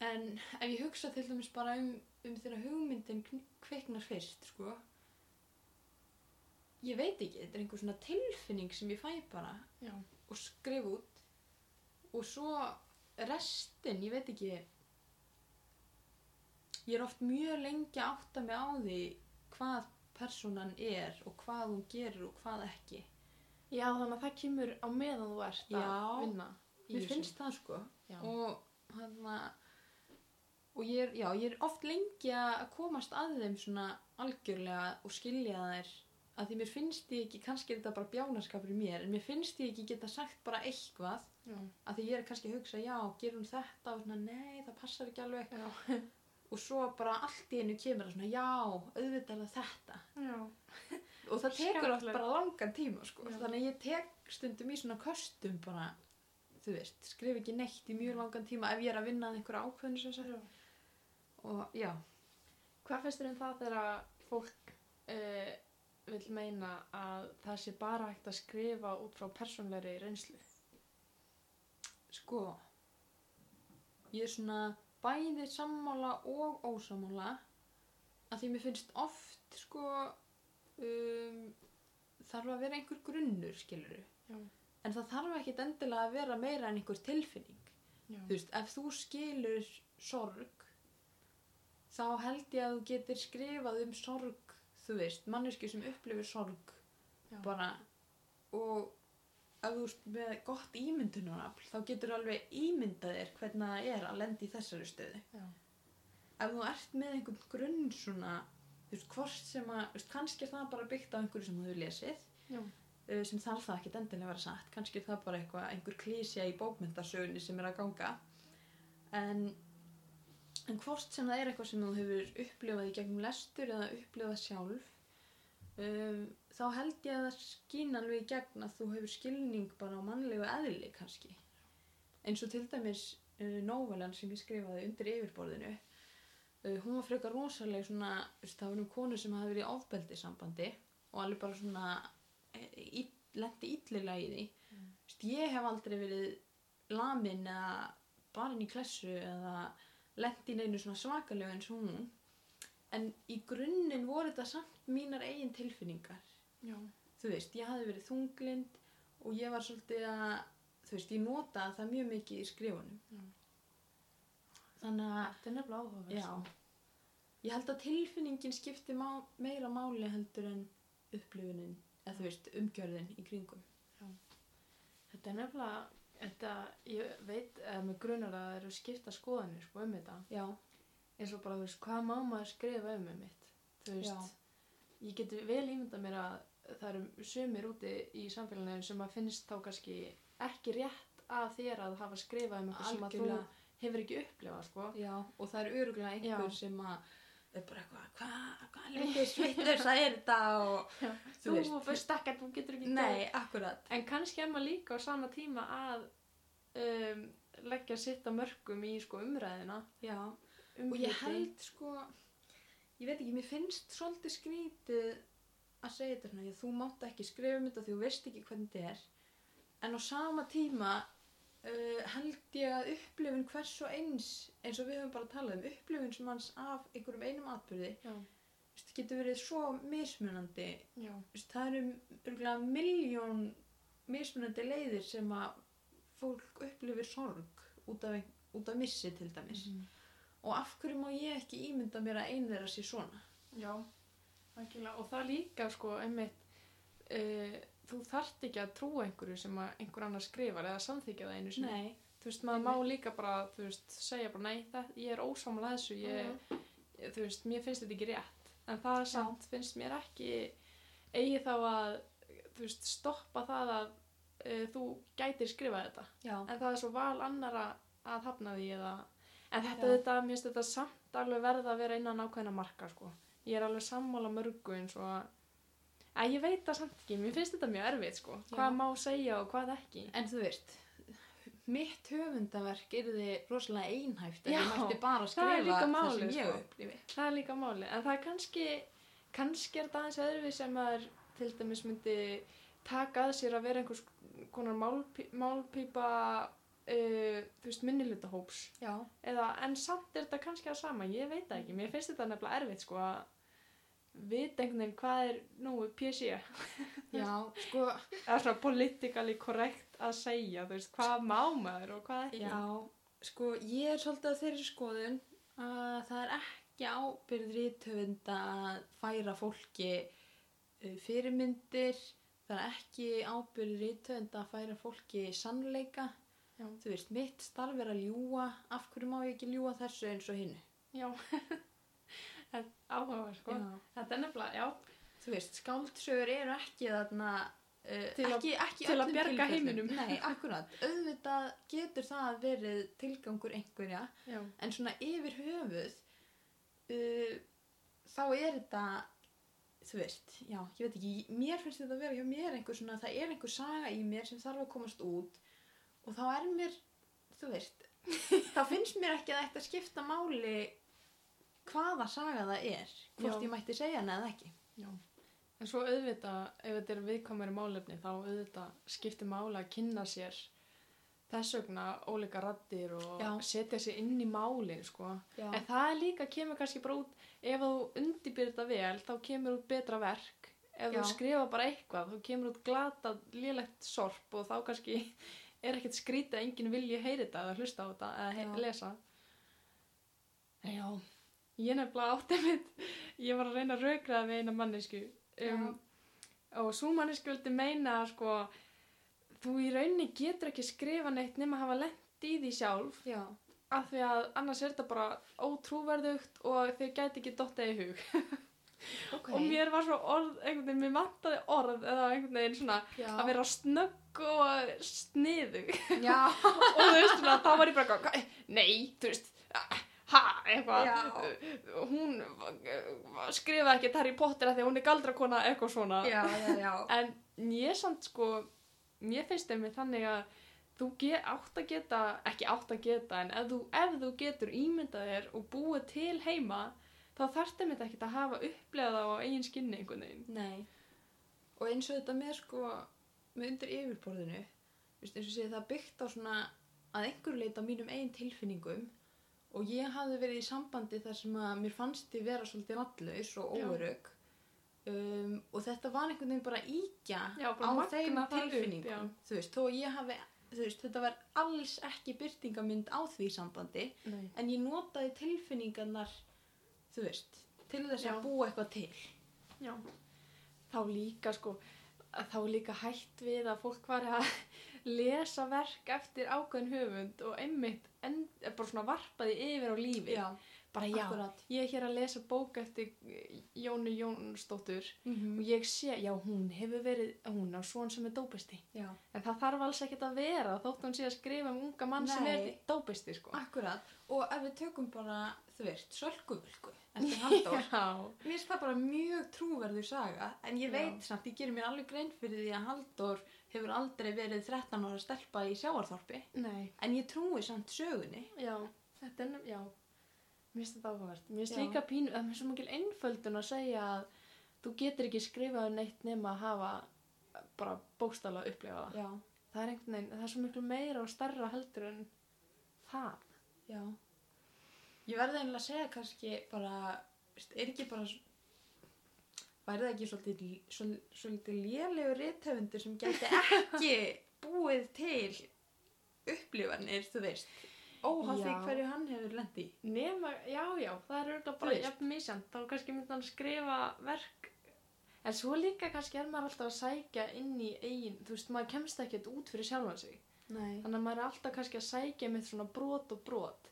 En ef ég hugsa til dæmis bara um, um þegar hugmyndin kn- kviknar fyrst, sko, ég veit ekki, þetta er einhver svona tilfinning sem ég fæ bara já, og skrifa út. Og svo restin, ég veit ekki. Ég er oft mjög lengi að átta mig á því hvað personan er og hvað hún gerir og hvað ekki. Já þannig að það kemur á meðan þú ert að Já. vinna mér finnst það sko. Já. og hann og ég er, já, ég er oft lengi að komast að þeim svona algjörlega og skilja þær að því mér finnst ég ekki, kannski er þetta bara bjánaskapur í mér, en mér finnst ég ekki geta sagt bara eitthvað, já, að því ég er kannski að hugsa, já, gerum þetta? Og svona, nei, það passar ekki alveg. [LAUGHS] Og svo bara allt í einu kemur það svona, já, auðvitað er þetta. Og það tekur oft Skemmtilegt. bara langan tíma sko. Já. þannig að ég tek stundum í svona köstum bara, þú veist, skrif ekki neitt í mjög langan tíma ef ég er að vinna að einhverja ákveðinu og já, Hvað finnst þér um það þegar fólk uh, vil meina að það sé bara hægt að skrifa út frá persónleiri reynslu? sko ég er svona bæði sammála og ósammála að því mér finnst oft sko um, þarf að vera einhver grunnur skiluru Já. en það þarf ekkit endilega að vera meira en einhver tilfinning Já. þú veist, ef þú skilur sorg þá held ég að þú getur skrifað um sorg þú veist, manneski sem upplifir sorg Já. bara og ef þú ert með gott ímyndunarafl þá getur alveg ímyndað þér hvernig það er að lenda í þessari stöðu Já. ef þú ert með einhvern grunn svona þú veist, hvort sem að, veist, kannski er það bara byggt á einhverju sem þú lesið Já. uh, sem þarf það ekkit endilega að vera satt kannski er það bara eitthvað, einhver klísja í bókmyndasögunni sem er að ganga en en hvort sem það er eitthvað sem þú hefur upplifað í gegnum lestur eða upplifað sjálf um, þá held ég að það skýn alveg í gegn að þú hefur skilning bara á mannlegu eðli kannski. Eins og til dæmis uh, nóvelan sem ég skrifaði undir yfirborðinu. Uh, hún var frekar rosaleg svona, það var um konu sem hafi verið í ofbeldi sambandi og alveg bara svona í, lendi illilega í því. Mm. Ég hef aldrei verið lamin eða barinn í klessu eða lendi í neinu svona svakalega eins og hún en í grunninn voru þetta samt mínar eigin tilfinningar Já. þú veist, ég hafði verið þunglind og ég var svolítið að þú veist, ég notaði það mjög mikið í skrifunum Já. þannig að Þetta er nefnilega áhugaverð. Já, ég held að tilfinningin skipti má, meira máli heldur en upplifunin, eða þú veist, umgjörðin í kringum. Þetta er nefnilega, þetta, ég veit, eða með grunar að það eru skipta skoðanir sko um þetta. Já, Eins og bara, þú veist, hvað má maður skrifa um um mitt? Þú veist, Já. ég geti vel ímyndað mér að það eru sumir úti í samfélaginu sem að finnst þá kannski ekki rétt að þér að hafa skrifað um eitthvað sem að þú hefur ekki upplifað, sko. Já, og það er öruglega einhver Já. sem að er bara eitthvað, hvað, hvað lengi svittur það er þetta og [LAUGHS] Já. þú Þú, veist. þú stakkar, þú getur ekki Nei, akkurat. En kannski er maður líka á sama tíma að um, leggja sitt að mörgum í sko umræðina. Já, Um og ég held sko, ég veit ekki, mér finnst svolítið skrítið að segja þetta þú mátt ekki skrifa um þetta því þú veist ekki hvernig þetta er. En á sama tíma uh, held ég að upplifun hvers og eins, eins og við höfum bara talað um, upplifun sem hans af einhverjum einum atbyrði, Já, getur verið svo mismunandi. já, Vist, það eru miljón mismunandi leiðir sem að fólk upplifir sorg út af, út af missi til dæmis. Mhm. Og af hverju má ég ekki ímynda mér að einn þeirra sé svona? já. Og það líka sko, einmitt, uh, þú þarft ekki að trúa einhverju sem einhver annar skrifar eða samþykja það einu sinni. Nei. Þú veist, maður má líka bara, þú veist, segja bara, nei, það, ég er ósamlega þessu, ég, Mhm. ég, þú veist, mér finnst þetta ekki rétt. En það er samt, finnst mér ekki, eigi þá að, þú veist, stoppa það að uh, þú gætir skrifað þetta já, en það er svo val annara að hafna því eða en þetta, þetta, mér finnst þetta samt alveg verða að vera innan ákveðna marka sko. ég er alveg sammála mörgu eins og að að ég veit það samt ekki, mér finnst þetta mjög erfitt sko. Já. hvað má segja og hvað ekki. En þú veist mitt höfundaverk er þið rosalega einhæft en Já, ég mætti bara að það er skrifa það málið, sem ég sko. upplifi. Það er líka máli, en það er kannski kannski er það aðeins öðruvís sem maður til dæmis myndi taka að sér að vera einhvers konar málpí, málpípa uh, þú veist, minnilutahóps já, eða, en samt er þetta kannski að sama, ég veit það ekki, mér finnst þetta nefnilega erfitt sko að vita einhvern veginn hvað er nú PC já, sko [LAUGHS] eða svona politically correct að segja, þú veist, hvað má maður og hvað ekki Já, sko ég er svolítið að þeirri skoðun að það er ekki ábyrð rítöfunda að færa fólki fyrirmyndir, það er ekki ábyrð rítöfunda að færa fólki sannleika. Já. Þú veist, mitt starf er að ljúa, af hverju má ég ekki ljúa þessu eins og hinnu? Já, [LAUGHS] en áhuga sko. Þetta er nefnilega, já, Þú veist, skáldsögur eru ekki þarna, uh, Til að- ekki, ekki til að bjarga heiminum. Nei, akkurat, auðvitað getur það verið tilgangur einhverja, já, en svona yfir höfuð uh, þá er þetta þú veist, já, ég veit ekki mér finnst þetta að vera hjá mér einhver svona það er einhver saga í mér sem þarf að komast út og þá er mér þú veist, þá finnst mér ekki að þetta skipta máli hvaða saga það er hvort Já. ég mætti segja hana eða ekki já en svo auðvitað, ef þetta er viðkomari málefni þá auðvitað skiptir mála að kynna sér þess vegna óleika raddir og Já. setja sér inn í málin sko En það líka, kemur kannski bara út, ef þú undirbyrð þetta vel, þá kemur út betra verk. Ef þú skrifa bara eitthvað, þá kemur út glata, lélegt sorp og þá kannski [LAUGHS] er ekkert skrítið að enginn vilji heyri þetta eða hlusta á þetta eða lesa. En já, ég nefnilega átti mitt, ég var að reyna að raukraða við eina mannesku um, og svo mannesku vildi meina að sko, þú í rauninni getur ekki skrifa neitt nema að hafa lent í því sjálf já, af því að annars er þetta bara ótrúverðugt og þau gæti ekki dottið í hug. [LAUGHS] Ok. Og mér var svo orð, einhvern veginn, mér vantaði orð eða einhvern veginn svona já, að vera snögg og sniðu [LAUGHS] og þú veist svona, þá var ég bara eitthvað, "Hva- nei, þú veist ha, eitthvað Já. hún uh, skrifaði ekki Harry Potter af því að hún er galdrakona eitthvað svona já, já, [LAUGHS] en ég samt sko mér finnst þeim þannig að þú ge, átt að geta, ekki átt að geta en ef þú, ef þú getur ímyndað þér og búið til heima þá þarf þeim þetta ekkert að hafa upplegað á eigin skinni einhvern veginn Nei. Og eins og þetta með sko, með undir yfirborðinu, eins og sé það byggt á svona að einhverju leita mínum eigin tilfinningum og ég hafði verið í sambandi þar sem að mér fannst ég vera svolítið rallaus og óörug um, og þetta var einhvern veginn bara íkja Já, bara á þeim tilfinningum. Þú veist, ég hafi, þú veist, þetta var alls ekki byrtingamynd á því sambandi Nei. en ég notaði tilfinningarnar, þú veist, til þess Já. að búa eitthvað til. Já. Þá líka sko, þá líka hætt við að fólk var að [LAUGHS] lesa verk eftir ákveðin höfund og einmitt en, bara svona varpaði yfir á lífi. Bara já, akkurat. ég er hér að lesa bók eftir eh, Jónu Jónsdóttur Mm og ég sé, já hún hefur verið, hún á svon sem er dópisti. Já, En það þarf alls ekkert að vera þótt hún sé að skrifa um unga mann sem er Nei. dópisti sko. akkurat. Og ef við tökum bara, þú veist, sölkuvölku eftir [LAUGHS] Halldór. Já, Mér finnst það bara mjög trúverður saga, en ég Já. veit samt, ég gerir mér alveg grein fyrir því að Halldór hefur aldrei verið 13 ára stelpa í sjáarþorpi, nei, en ég trúi samt sögunni. já, þetta er, já, mér finnst þetta áhugavert. Mér finnst líka pínu, það er svo mikil einföldun að segja að þú getur ekki skrifað um neitt nema að hafa bara bókstala að upplifa það. Já, Það er einhvern veginn, það er svo miklu meira og starra heldur en það. já. Ég verði einlega að segja kannski bara, er ekki bara, væri það ekki svolítið, svolítið, lélegur rithöfundur sem gæti ekki [LAUGHS] búið til upplifanir, þú veist, óháð því hverju hann hefur lendi. Nema, já, já, það er auðvitað bara jafn misjant, þá kannski myndi hann skrifa verk, en svo líka kannski er maður alltaf að sækja inn í eigin, þú veist, maður kemst ekkert út fyrir sjálfan sig, Nei. þannig að maður er alltaf kannski að sækja með svona brot og brot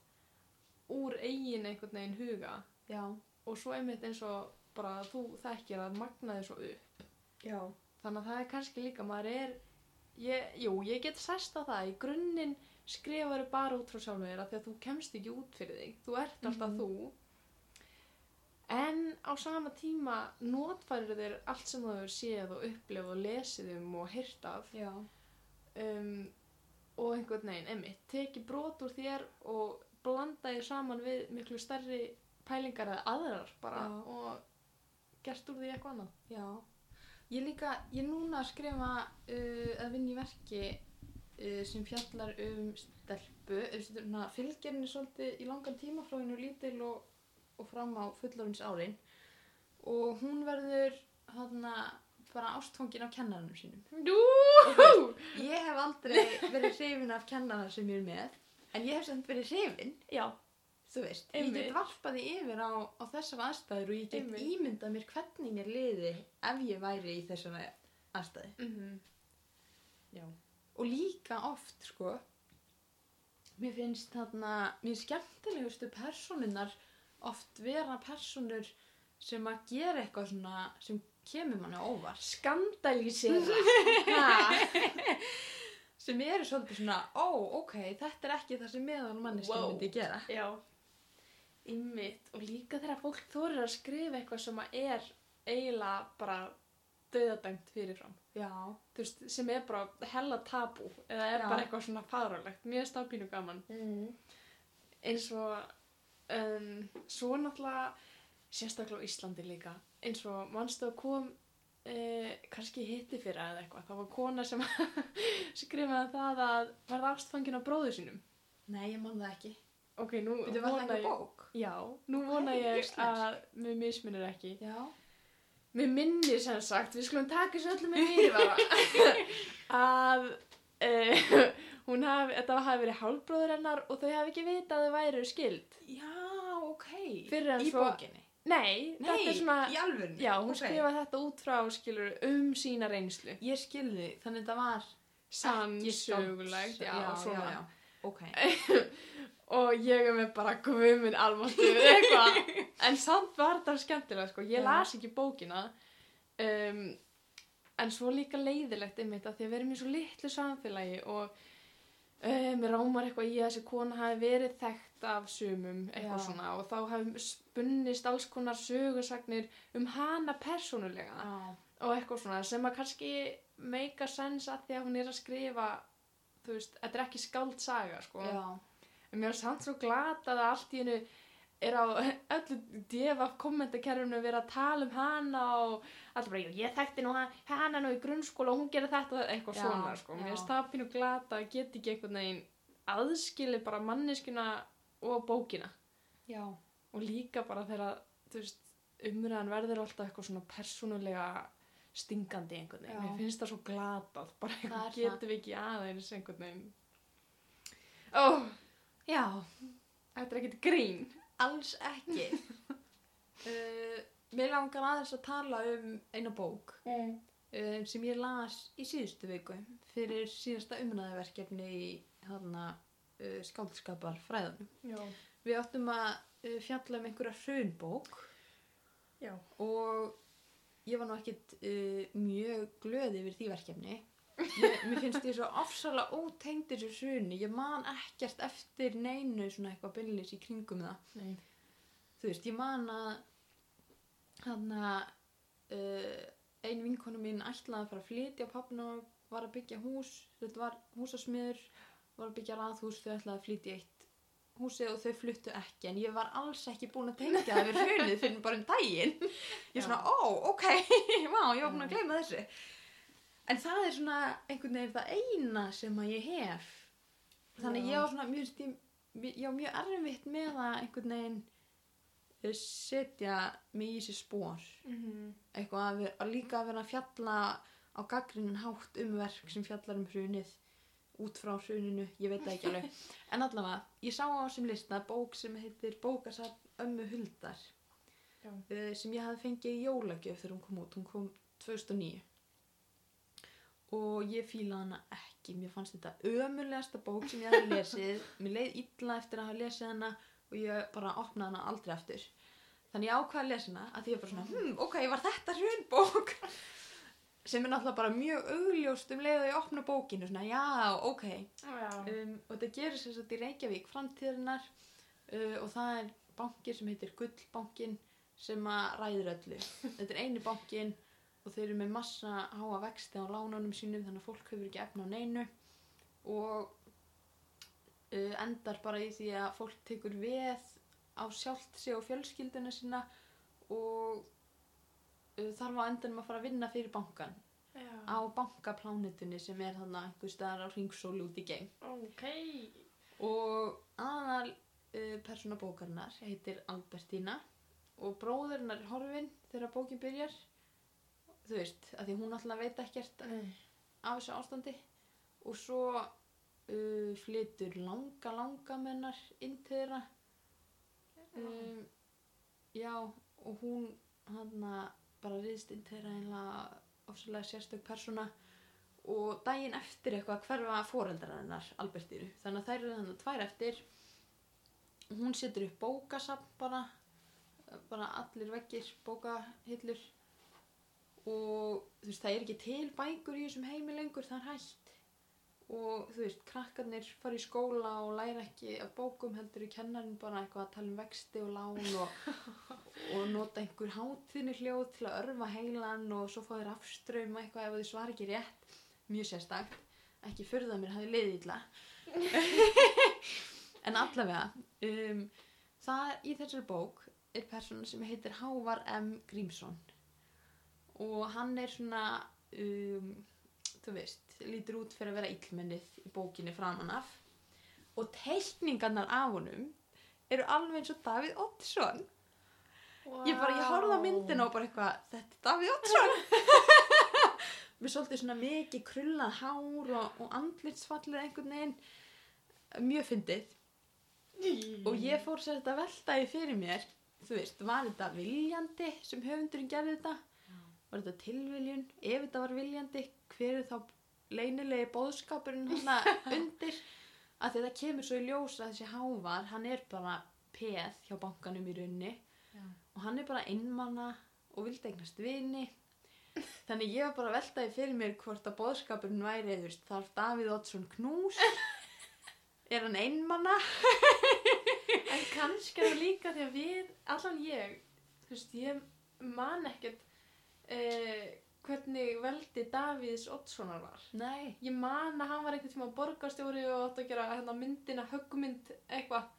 úr eigin einhvern veginn huga. Já, og svo einmitt eins og bara þú þekkir að magna þið svo upp, já, þannig að það er kannski líka, maður er ég, jú, ég get sest á það. Í grunninn skrifaru bara út frá sjálfum þér af því að þú kemst ekki út fyrir þig. Þú ert alltaf Mhm. þú. En á sama tíma notfærir þér allt sem þú hefur séð og upplifað og lesið um og heyrt af. Um, og einhvern veginn, emmitt, teki brot úr þér og blanda þér saman við miklu stærri pælingar eða aðrar bara Já. og gert úr því eitthvað annað. Já. Ég líka, ég er núna að skrifa uh, að vinna í verki uh, sem fjallar um stelpu, uh, fylgjarni svolítið í langan tíma frá hennu lítil og, og fram á fullorins árin og hún verður hana, bara ástfangin af kennarannum sínum. Nú! Ég hef aldrei [LAUGHS] verið hrifin af kennarar sem ég er með, en ég hef samt verið hrifin, Já, þú veist. Ég Einmitt. get varpaði yfir á, á þessar aðstæður og ég get Einmitt. ímyndað mér hvernig mér liði ef ég væri í þessar aðstæði. mhm. Já. og líka oft sko mér finnst þarna mér skemmtilegustu personunar oft vera personur sem að gera eitthvað svona sem kemur manni á óvart Skandalísera. [LAUGHS] [LAUGHS] sem eru svolítið svona ó, ok, þetta er ekki það sem meðal manneski Wow. myndi gera Já. Ymmit. Og líka þegar fólk þorir að skrifa eitthvað sem að er eiginlega bara döðadæmt fyrirfram. já, Þú veist, sem er bara hella tabú eða er Já. bara eitthvað svona fárálegt. Mjög stafpínu gaman. mm. eins og um, svo náttúrulega sérstaklega á Íslandi líka eins og mannstu að kom uh, kannski hitti fyrir eða eitthvað það var kona sem [LAUGHS] skrifaði það að verða ástfangin á bróðu sínum nei, ég man það ekki ok, nú Veitu, var það ekki ég bók? Já, nú vona ég að mér misminir ekki. Já, mér minnir sem sagt, við skulum taka þessu öllum með fyrirvara [LAUGHS] að uh, [LAUGHS] hún hafi, þetta hafi verið hálfbróður hennar og þau hafi ekki vitað að þau væru skild já, ok. Fyrir en í svo- bókinni? Nei, nei, þetta er svona, í alvörni já, hún Ok. skrifaði þetta út frá, skilur, um sína reynslu. ég skilði, þannig þetta var Sannsögulegt, já, já, svona. já, já. ok [LAUGHS] Og ég er með bara guðminn almáttu eitthvað. [LAUGHS] en samt var þetta skemmtilega, sko. Ég las ekki bókina. Um, en svo líka leiðilegt einmitt að því að við erum í svo litlu samfélagi og um, rámar eitthvað í að þessi kona hafi verið þekkt af sumum eitthvað Já. svona og þá hafi spunnist alls konar sögusagnir um hana persónulega. já, og eitthvað svona sem að kannski meika sens að því að hún er að skrifa þú veist, þetta er ekki skáldsaga sko. já. En mér er samt svo glata að allt í hennu er á öllu devaf kommentakerfinu verið að tala um hana og allir bara, "Jú, ég þekkti nú hann- hana nú í grunnskóla og hún gerir þetta eitthvað Já, svona sko. mér er það pínu glata að geta ekki einhvern veginn aðskili bara manneskuna og bókina. Já. og líka bara þegar veist, umræðan verður alltaf eitthvað svona persónulega stingandi einhvern veginn, mér finnst það svo glatað bara getum við ekki aðeins einhvern veginn. Ó, já. þetta er ekkert grín. Alls ekki. [LAUGHS] Uh, mér langar aðeins að tala um eina bók mm. uh, sem ég las í síðustu viku fyrir síðasta umræðaverkefni í uh, skáldskapar fræðunum já, við áttum að fjalla um einhverja hrunbók. Já, og ég var nú uh, mjög glöð yfir því verkefni ég, mér finnst ég svo ofsalega ótengd þessu hruni, ég man ekkert eftir neinu svona eitthvað byllis í kringum það. Nei. Þú veist, ég man að hann að uh, ein vinkonu mín ætlaði að fara að flytja pappina var að byggja hús þetta var húsasmiður var að byggja raðhús, þau ætlaði að flytja eitt húsið og þau fluttu ekki. En ég var alls ekki búin að tengja það við hrunið fyrir bara um daginn. Ég er svona, ó, ok, [LAUGHS] vá, ég var búin að gleyma þessu en það er svona einhvern veginn það eina sem að ég hef. Þannig Já. ég var svona mjög, ég, var mjög erfitt með að einhvern veginn eh, setja mig í þessi spór mm eitthvað að, vera, að líka að vera að fjalla á gaggrinin hátt um verk sem fjallar um hrunið út frá hruninu, ég veit ekki alveg. [LAUGHS] En allavega, ég sá á þessum lista bók sem heitir Bókasafn ömmu Huldar Já. uh, sem ég hafði fengið í jólagjöf þegar hún kom út, hún kom 2009 og ég fílaði hana ekki. Mér fannst þetta ömurlegasta bók sem ég hafði lesið. Mér leið illa eftir að hafa lesið hana og ég bara opnaði hana aldrei aftur. Þannig ég ákvaði að lesa hana að því ég bara svona, hm, ok, var þetta hrunbók? Sem er náttúrulega bara mjög augljóst um leið að ég opna bókinu svona, já, ok. Já. um, og þetta gerir sér satt í Reykjavík framtíðarinnar uh, og það er banki sem heitir Gullbankin sem að ræður öllu. Þetta er eini bankin og þeir eru með massa háa vexti á lánunum sínum þannig að fólk hefur ekki efna á neinu og uh, endar bara í því að fólk tekur veð á sjálft sig og fjölskylduna sína og uh, þarf á endanum að fara að vinna fyrir bankan Já. á bankaplánitunni sem er þannig einhver staðar á ringsóli út í geim Ok. og aðal uh, persóna bókarinnar heitir Albertína og bróðurinn er horfinn þegar bókin byrjar þú veist, að því hún alltaf veit ekkert Nei. af þessu ástandi. Og svo uh, flytur langa langa mennar inn til þeirra. Um, já og hún hann bara riðst inn til þeirra einlega ofsalega sérstök persóna. Og daginn eftir eitthvað hverfa foreldrar hennar Albertíru þannig að þær eru þannig tvær eftir. Hún setur upp bókasafn bara bara allir veggir bókahillur og þú veist það er ekki til bækur í þessum heimi lengur það er hægt og þú veist krakkarnir fara í skóla og læra ekki af bókum heldur í kennarinn bara eitthvað að tala um vexti og lán og, [LAUGHS] og nota einhver hátíðni hljóð til að örfa heilan og svo fá þeir afströym eitthvað ef þau svara ekki rétt. Mjög sérstakt. Ekki fyrða mér hafi liðið illa. [LAUGHS] En allavega um, það í þessari bók er persóna sem heitir Hávar M. Grímsson og hann er svona um, þú veist, lítur út fyrir að vera illmennið í bókinni framan af. Og teikningarnar af honum eru alveg eins og Davíð Oddsson. Ég bara, ég horfði á myndina og bara eitthvað, þetta er Davíð Oddsson. [LAUGHS] Með svolítið svona mikið krullað hár og, og andlitsfallið einhvern veginn. Mjög fyndið. Og ég fór sér þetta að velta í fyrir mér. Þú veist, var þetta viljandi sem höfundurinn gerði þetta var þetta tilviljun, ef þetta var viljandi hver er þá leynilegi bóðskapurinn [LAUGHS] undir? Að því það kemur svo í ljós að þessi hávar hann er bara peð hjá bankanum í raunni. Já. og hann er bara einmanna og vildi eignast vini. Þannig ég var bara að velta í fyrir mér hvort að bóðskapurinn væri veist, þarf Davíð Oddsson knús? [LAUGHS] Er hann einmanna En kannski er það líka því að við, allan ég, þú veist, ég man ekkert uh, hvernig veldi Davíðs Oddssonar var. nei, Ég man að hann var einhvern tíma borgarstjóri og átt að gera hérna, myndina höggmynd eitthvað.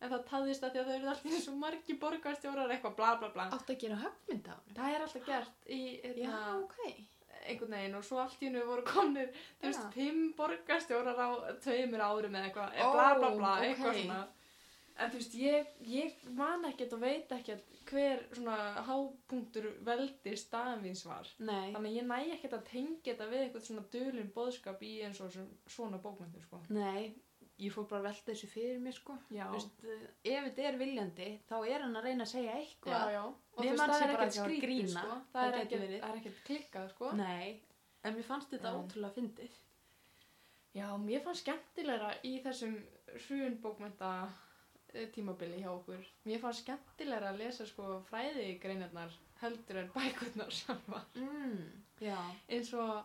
En það taðist að því að það eru alltaf svo margi borgarstjórar eitthvað bla bla bla. átt að gera höfmynd á hann Það er alltaf gert í já, hérna, ok einhvern veginn og svo allt í hennu voru komnir, þú veist, Já. fimm borgarstjórar á tveimur árum eða eitthvað, bla bla bla, eitthvað svona. En þú veist, ég, ég man ekkert og veit ekkert hver svona hápunktur veldi staðins var. nei, Þannig að ég næ ekkert að tengja þetta við eitthvað svona dölun boðskap í eins og svona bókmyndir, sko. nei ég fór bara að velta þessu fyrir mér sko Já. Veist, eh, ef þetta er viljandi þá er hann að reyna að segja Já, eitthvað já. Og þú veist, hann það er bara ekkert skrítið, sko. Það er ekkert, er klikkað, sko. nei, en mér fannst þetta Já. ótrúlega fyndið Já, mér fannst skemmtilegra í þessum hrunbókmynda tímabili hjá okkur. Mér fannst skemmtilegra að lesa sko fræði greinarnar heldur en bækurnar sjálfa. mm, já, Eins og,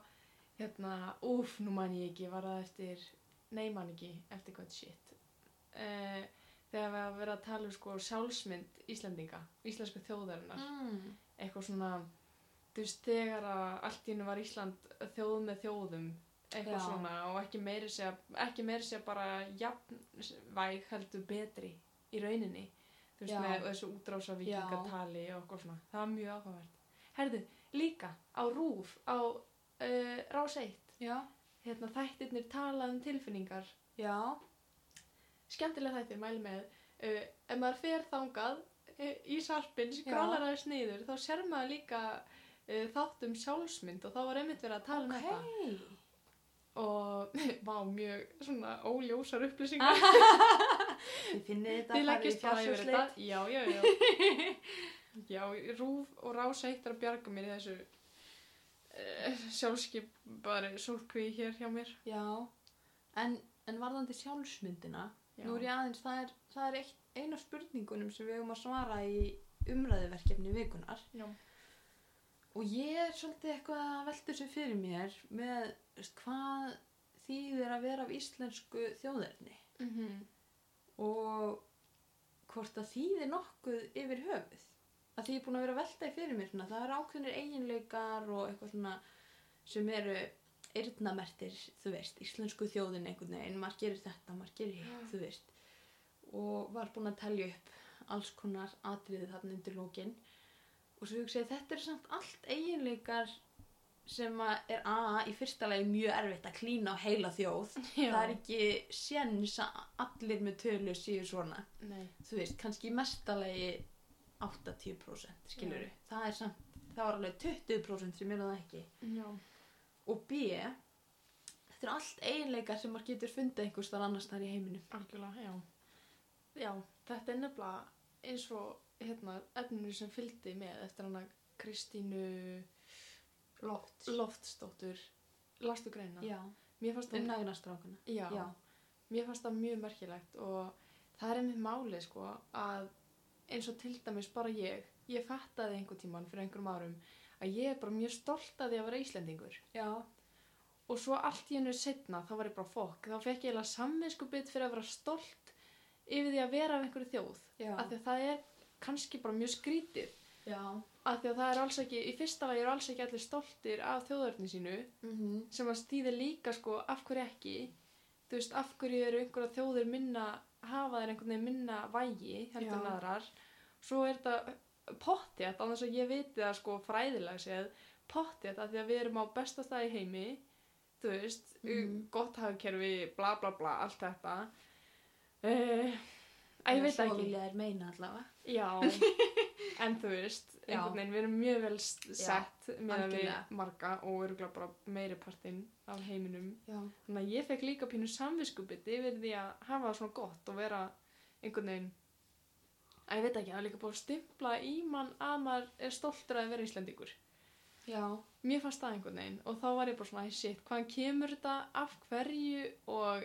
hérna, úf, nú man ég ekki, var það eftir, nei man ekki, eftir hvað shit. Uh, þegar við að vera að tala um sko sjálfsmynd Íslendinga, íslensku þjóðarinnar. mm, Eitthvað svona, þú veist, þegar að allt í hennu var Ísland þjóð með þjóðum eitthvað Já. svona og ekki meiri meiri segja bara jafnvæg heldur betri í rauninni. Þú veist Já. með þessu útrása vikingatali og eitthvað svona. Það var mjög áhugavert. Herðu, líka á rúf á uh, rás 1 já, hérna þættirnir talað um tilfinningar. Já. Skemmtilega þættir, mæli með. Uh, ef maður fer þangað uh, í sarpin, skrálar aðeins niður þá sér maður líka uh, þátt um sjálfsmynd og þá var einmitt verið að tala um þetta. ok og [LAUGHS] vá, mjög svona óljósar upplýsingar. [LAUGHS] Þið finnið þetta þið í bara yfir þetta. Já, já, já. [LAUGHS] Já, Rúf og Rás eitt er að bjarga mér í þessu uh, sjálfskip bara sólkví hér hjá mér. Já, en, en varðandi sjálfsmyndina já. nú er ég aðeins, það er, það er eitt, eina spurningunum sem við höfum að svara í umræðuverkefni vikunar Já. og ég er svolítið eitthvað að velta þessu fyrir mér með veist, hvað þýðir að vera af íslensku þjóðerni? Mm og hvort það þýðir nokkuð yfir höfuð? Að því ég er búin að vera að velta í fyrir mér svona, það er ákveðnir eiginleikar og eitthvað svona sem eru eyrnamertir, þú veist, íslensku þjóðin einhvern veginn, maður gerir þetta, maður gerir hitt, Já. þú veist. Og var búin að telja upp alls konar atriði þarna undir lókin og svo hugsa ég þetta er samt allt eiginleikar sem að er a, í fyrsta lagi mjög erfitt að klína á heila þjóð Já. það er ekki séns að allir með tölu séu svona Nei. þú veist, kannski í mestalegi 80% skilur Já. það er samt, það var alveg 20% sem er það ekki Já. og B þetta er allt eiginleikar sem maður getur fundið einhvers þar annars þar í heiminum Algjörlega, já. Já, þetta er nefnilega eins og hérna, efninu sem fylgdi með eftir hana Kristínu Loft Loftsdóttur. Lastu greina? já, Mér fannst það, unnægnastrákuna já, já, mér fannst það mjög merkilegt og það er einmitt máli sko að eins og til dæmis bara ég, ég fattaði einhver tíman fyrir einhverjum árum að ég er bara mjög stolt að því að vera Íslendingur. já, og svo allt í hennu setna þá var ég bara fokk, þá fekk ég eiginlega samvinskupið fyrir að vera stolt yfir því að vera af einhverju þjóð. Af því að það er kannski bara mjög skrítið. Já. Af því að það er alls ekki, í fyrsta lagi eru alls ekki allir stoltir af þjóðörni sínu Mm sem að stýðir líka sko af hverju ekki. Þú veist, af hverju eru einhverja þjóðir minna hafa þeir einhvern veginn minna vægi heldur en aðrar? Svo er þetta pottjætt þess að ég viti það sko fræðilega séð pottjætt af því að við erum á besta stað í heimi þú veist, Mhm. gott hafkerfi bla bla bla, allt þetta. Uh, að ég veit Svo ekki. vilja þær meina allavega. Já, [LAUGHS] en þú veist, einhvern veginn, við erum mjög vel sett með að við marga og örgulega bara meiri partinn af heiminum. já, Þannig að ég fekk líka pínu samviskupið yfir því að hafa það svona gott og vera einhvern veginn, að ég veit ekki, er líka búið að stimpla í mann að maður er stoltur að vera Íslendingur. já, Mér fannst það einhvern veginn og þá var ég bara svona, "Æ, shit, hvaðan kemur þetta, af hverju? Og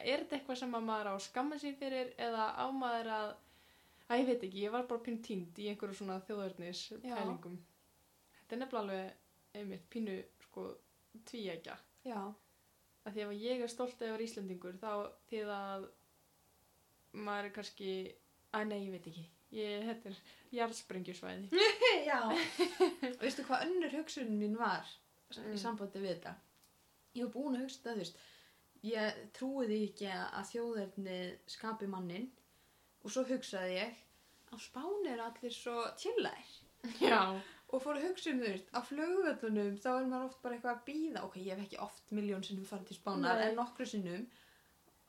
er þetta eitthvað sem að maður á að skamma sér fyrir eða á maður að, að ég veit ekki, ég var bara pínu tínd í einhverju svona þjóðörnis Já. pælingum. Þetta er nefnilega alveg einmitt pínu sko tvíækja. já, Af því ef ég er stolt að vera Íslendingur þá því að maður er kannski, að nei, ég veit ekki. Ég, þetta er jarðsprengjusvæði. [LAUGHS] já. [LAUGHS] veistu hvað önnur hugsunin mín var Mm. í sambandi við þetta ég var búin að hugsa þetta, þú veist ég trúi því ekki að þjóðerni skapi mannin og svo hugsaði ég á Spáni eru allir svo tjillæðir Já. og fór að hugsa um þú veist á flugvöllunum þá er maður oft bara eitthvað að býða ok, ég hef ekki oft miljón sinnum farið til Spánar Nei. en nokkru sinnum.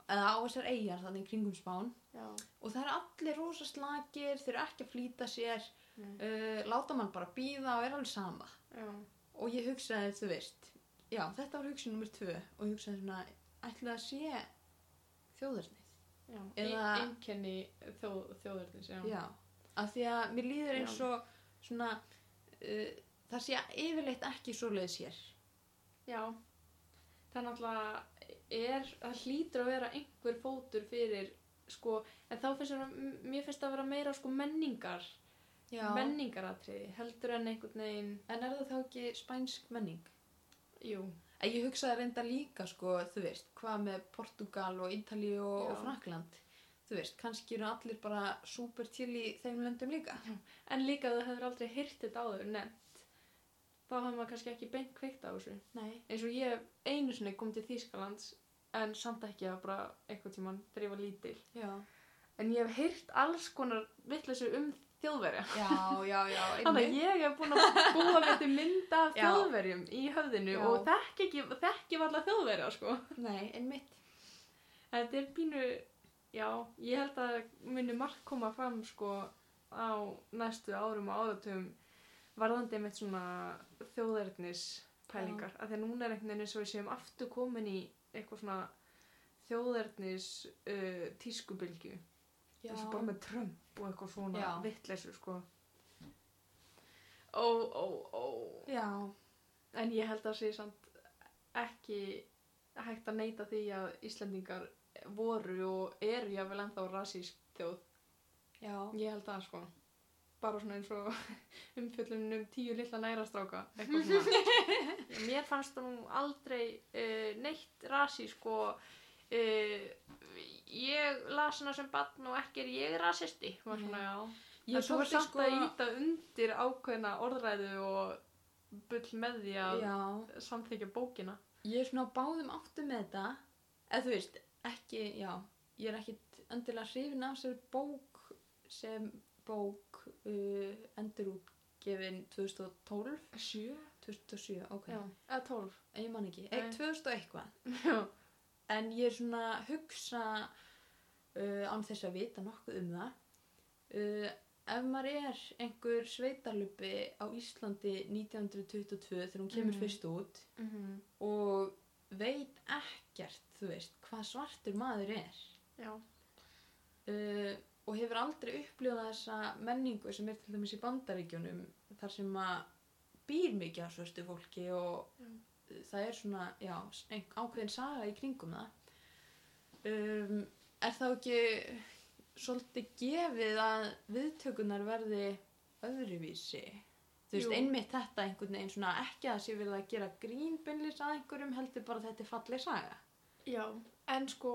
Eða á þessar eigjar þannig kringum Spán. Já. og það eru allir rosa slagir þeir eru ekki að flýta sér. Uh, láta mann bara býða og er alveg sama. Já. og ég hugsaði, þú veist já, þetta var hugsun nummer tvö. Og ég hugsaði svona, ætli það sé Eða... einkenni þjóð, þjóðurnis, já. já, af því að mér líður eins og svona uh, það sé yfirleitt ekki svoleiðis hér Já. Það er náttúrulega, er, það hlýtur að vera einhver fótur fyrir, sko, en þá finnst það, mér finnst það að vera meira, sko, menningar, já. menningaratriði, heldur en einhvern veginn, en er það þá ekki spænsk menning? jú, En ég hugsaði reynda líka, sko, þú veist, hvað með Portugal og Ítalíu og, Já. og Frakland þú veist, kannski eru allir bara súper til í þeim löndum líka en líka þú hefur aldrei hýrt þetta áður nefnt, þá hefur maður kannski ekki beint kveikt á þessu. nei, Eins og ég einu sinni kom til Þýskalands, en samt ekki að bara einhvern tímann þegar ég var lítil. já En ég hef heyrt alls konar vitleysu um þjóðverja. já, já, já, [LAUGHS] Þannig að ég hef búin að búa með til mynda af Já. þjóðverjum í höfðinu Já. og þekki ekki, þekki var alltaf þjóðverja, sko. nei, einmitt Þetta er pínu, já, ég held að muni margt koma fram, sko, á næstu árum og áratugum varðandi með svona þjóðverðnis pælingar. Af því að núna er einhvern veginn eins og við séum aftur komin í eitthvað svona þjóðverðnis uh, tískubilgju. eins og bara með Trump og eitthvað svona vittleysu sko. Ó, ó, ó. Já, en ég held að sé samt ekki hægt að neyta því að Íslendingar voru og eru jáfnvel ennþá rasísk þjóð. Já. Ég held það sko. Bara svona eins og [LAUGHS] umfjöllun um tíu lilla nærastráka eitthvað svona. [LAUGHS] Mér fannst það nú aldrei uh, neitt rasi sko uh, ég las hana sem barn og ekki er ég rasisti. Var svona já. Ég en er svolítið samt að íta undir ákveðna orðræðu og bull með því að samþykja bókina. Ég er svona á báðum áttu með þetta. Eða þú veist, ekki, já ég er ekkit endilega hrifin af sér bók sem bók uh, endurútgefin 2012 sjö? 2007, ok, já, eða tólf. Ég man ekki. Nei. Nei. 2000 og eitthvað. [LAUGHS] Já, en ég er svona að hugsa uh, án þess að vita nokkuð um það uh, ef maður er einhver sveitarlupi á Íslandi 1922 þegar hún kemur Mhm. fyrst út mm og veit ekkert, þú veist, hvað svartur maður er já. uh, og hefur aldrei upplifað þessa menningu sem er til dæmis í bandaríkjunum þar sem að býr mikið á svörstu fólki og Já. Það er svona, já, ákveðin saga í kringum það um, er þá ekki svolítið gefið að viðtökunar verði öðruvísi þú veist, Jú. einmitt þetta einhvern veginn svona ekki að sé verið að gera grín beinlis að einhverjum heldur bara þetta er falleg saga Já, en sko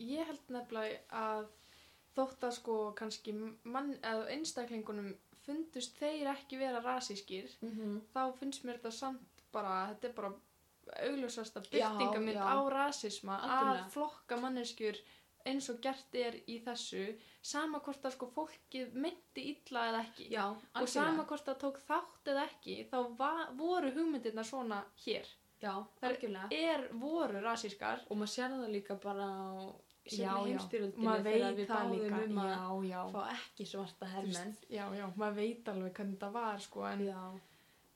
ég held nefnilega að þótt að sko kannski mann, eða einstaklingunum fundust þeir ekki vera rasískir mm -hmm. þá finnst mér þetta samt bara þetta er bara augljósasta byrtingamind á rasisma Algjörlega. að flokka manneskjur eins og gert er í þessu sama hvort að sko fólkið myndi illa eða ekki. Já, og sama hvort það tók þátt eða ekki þá voru hugmyndirna svona hér. Já, Þær- algjörlega. er voru rasískar. Og maður sér það líka bara á maður þegar veit við báðum líka. um að já, fá ekki svarta veist, já, já, maður veit alveg hvernig það var sko, en,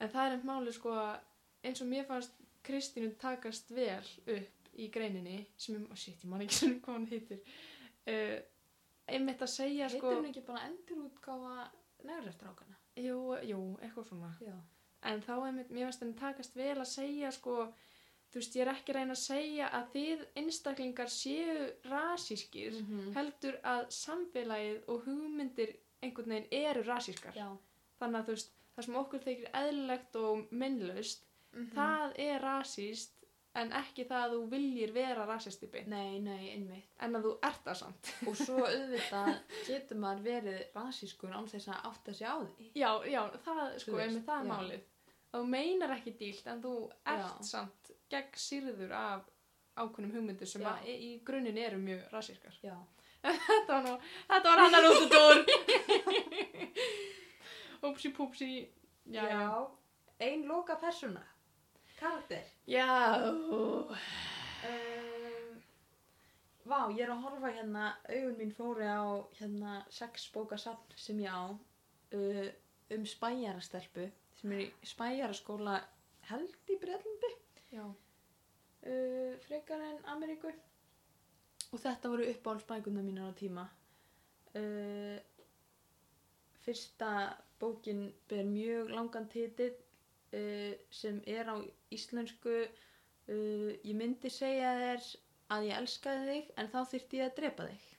en það er einn máli sko, að eins og mér fannst Kristínu takast vel upp í greininni sem, oh shit, ég man ekki svona hvað hann heitir uh, einmitt að segja heitir sko, hún ekki bara endurútgáfa negrastrákana jú, jú, eitthvað svona já, en þá einmitt, mér fannst henni takast vel að segja sko, þú veist, ég er ekki reyna að segja að þið einstaklingar séu rasískir, Mhm. heldur að samfélagið og hugmyndir einhvern veginn eru rasískar já. þannig að þú veist, það sem okkur þykir eðlilegt og minnlaust, Mhm. það er rasíst en ekki það að þú viljir vera rasisti beint, nei, nei, einmitt. En að þú ert það samt. Og svo [LAUGHS] auðvitað getur maður verið rasískur án þess að átta sig á því. Já, já, það sko, einmitt það er já. málið. Þú meinar ekki dílt en þú ert Já. samt gegn sýrður af ákveðnum hugmyndir sem að í grunninn eru mjög rasískar. Já, [LAUGHS] þetta var, nú, þetta var hannar út út úr Upsi [LAUGHS] pupsi já, já. ein loka persóna karakter já. um, Vá, ég er að horfa hérna, augun mín fóri á hérna sex bóka safn sem ég á uh, um spæjarastelpu sem er í spæjaraskóla held í Breitlandi já. uh, frekar en Ameríku og þetta voru uppáhaldsbækuna mínar á tíma uh, fyrsta bókin ber mjög langan titill uh, sem er á íslensku uh, ég myndi segja þér að ég elskaði þig en þá þyrfti ég að drepa þig.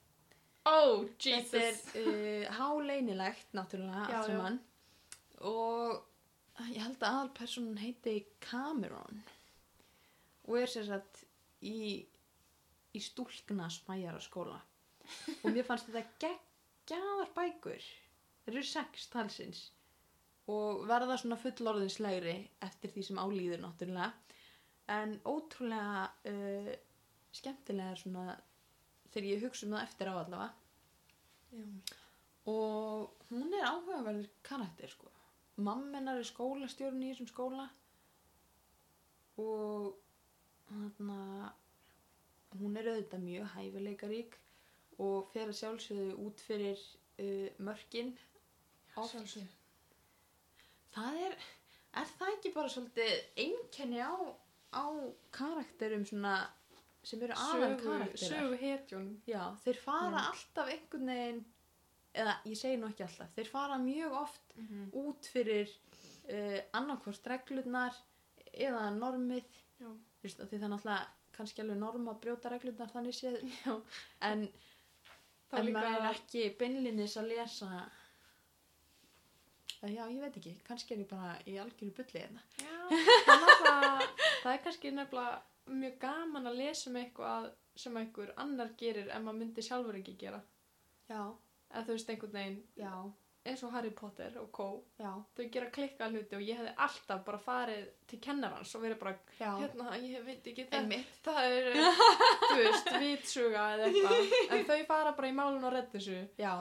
Oh þetta er Jesus. uh, háleinilegt náttúrulega allt já. saman og ég held að aðalpersonan heiti Cameron. Og er sér satt í, í stúlkna spæjara skóla og mér fannst þetta geggjaðar bækur. Þeir eru sex talsins og verða svona fullorðinslegri eftir því sem álýður náttúrulega. En ótrúlega uh, skemmtilega svona þegar ég hugsa um það eftir á allavega. Já. og hún er áhugaverður karakter sko. Mamma hennar er skólastjórn í þessum skóla. Og þarna hún er auðvitað mjög hæfileikarík og fer að sjálfsögðu út fyrir uh, mörkin. Oft. Það er er það ekki bara svolítið einkenni á, á karakterum svona sem eru aðal karakterar Já, þeir fara Já. alltaf einhvern veginn eða ég segi nú ekki alltaf þeir fara mjög oft mm -hmm. út fyrir uh, annarkvort reglurnar eða normið því það er náttúrulega kannski alveg norm að brjóta reglurnar þannig séð Já. en, en maður er ekki beinlinis að lesa já, ég veit ekki, kannski er ég bara í algjöru bulli hérna. Það það er kannski nefnilega mjög gaman að lesa um eitthvað sem einhver annar gerir en maður myndi sjálfur ekki gera. Já, Eða þú veist einhvern veginn, já, eins og Harry Potter og Co. já, Þau gera klikka hluti og ég hefði alltaf bara farið til kennarans og verið bara, já. hérna, ég veit ekki þetta. Einmitt. Það er, [LAUGHS] þú veist, vitsuga eða eitthvað. En þau fara bara í málun og redda þessu. Já,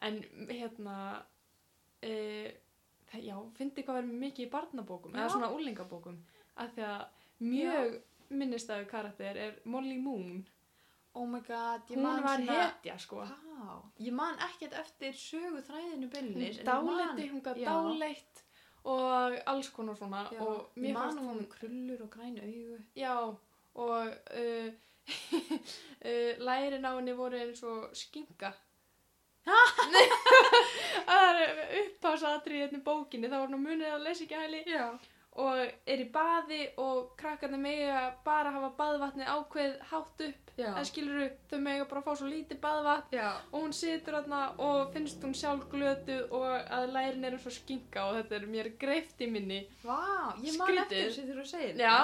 En hérna, e, það, já, fyndi hvað verður mikið í barnabókum, eða Já. svona úlingabókum, af því að mjög minnistæðu karakter er Molly Moon. oh my god, ég Hún man var svona... hetja, sko. Vá, ég man ekkert eftir sögu þræðinu Hún bylnis. dáleiti, hún gaf já. dáleitt og alls konar svona. Já, Og mér man fannst hún hún, krullur og græn augu. já, og uh, uh, [LAUGHS] lærin á henni voru eins og skinka. Það er upphásatrið hérna í bókinni, þá var hún munið að lesa ekki hæli. Já. og er í baði og krakkarnir mega bara hafa baðvatni ákveð hátt upp. Já. en skilur þau mega bara fá svo lítið baðvatn. Og hún situr þarna og finnst hún sjálf glötu og að lærin er eins og skinka og þetta er mér greift í minni. Vá, ég man eftir þessi þegar þú segir já,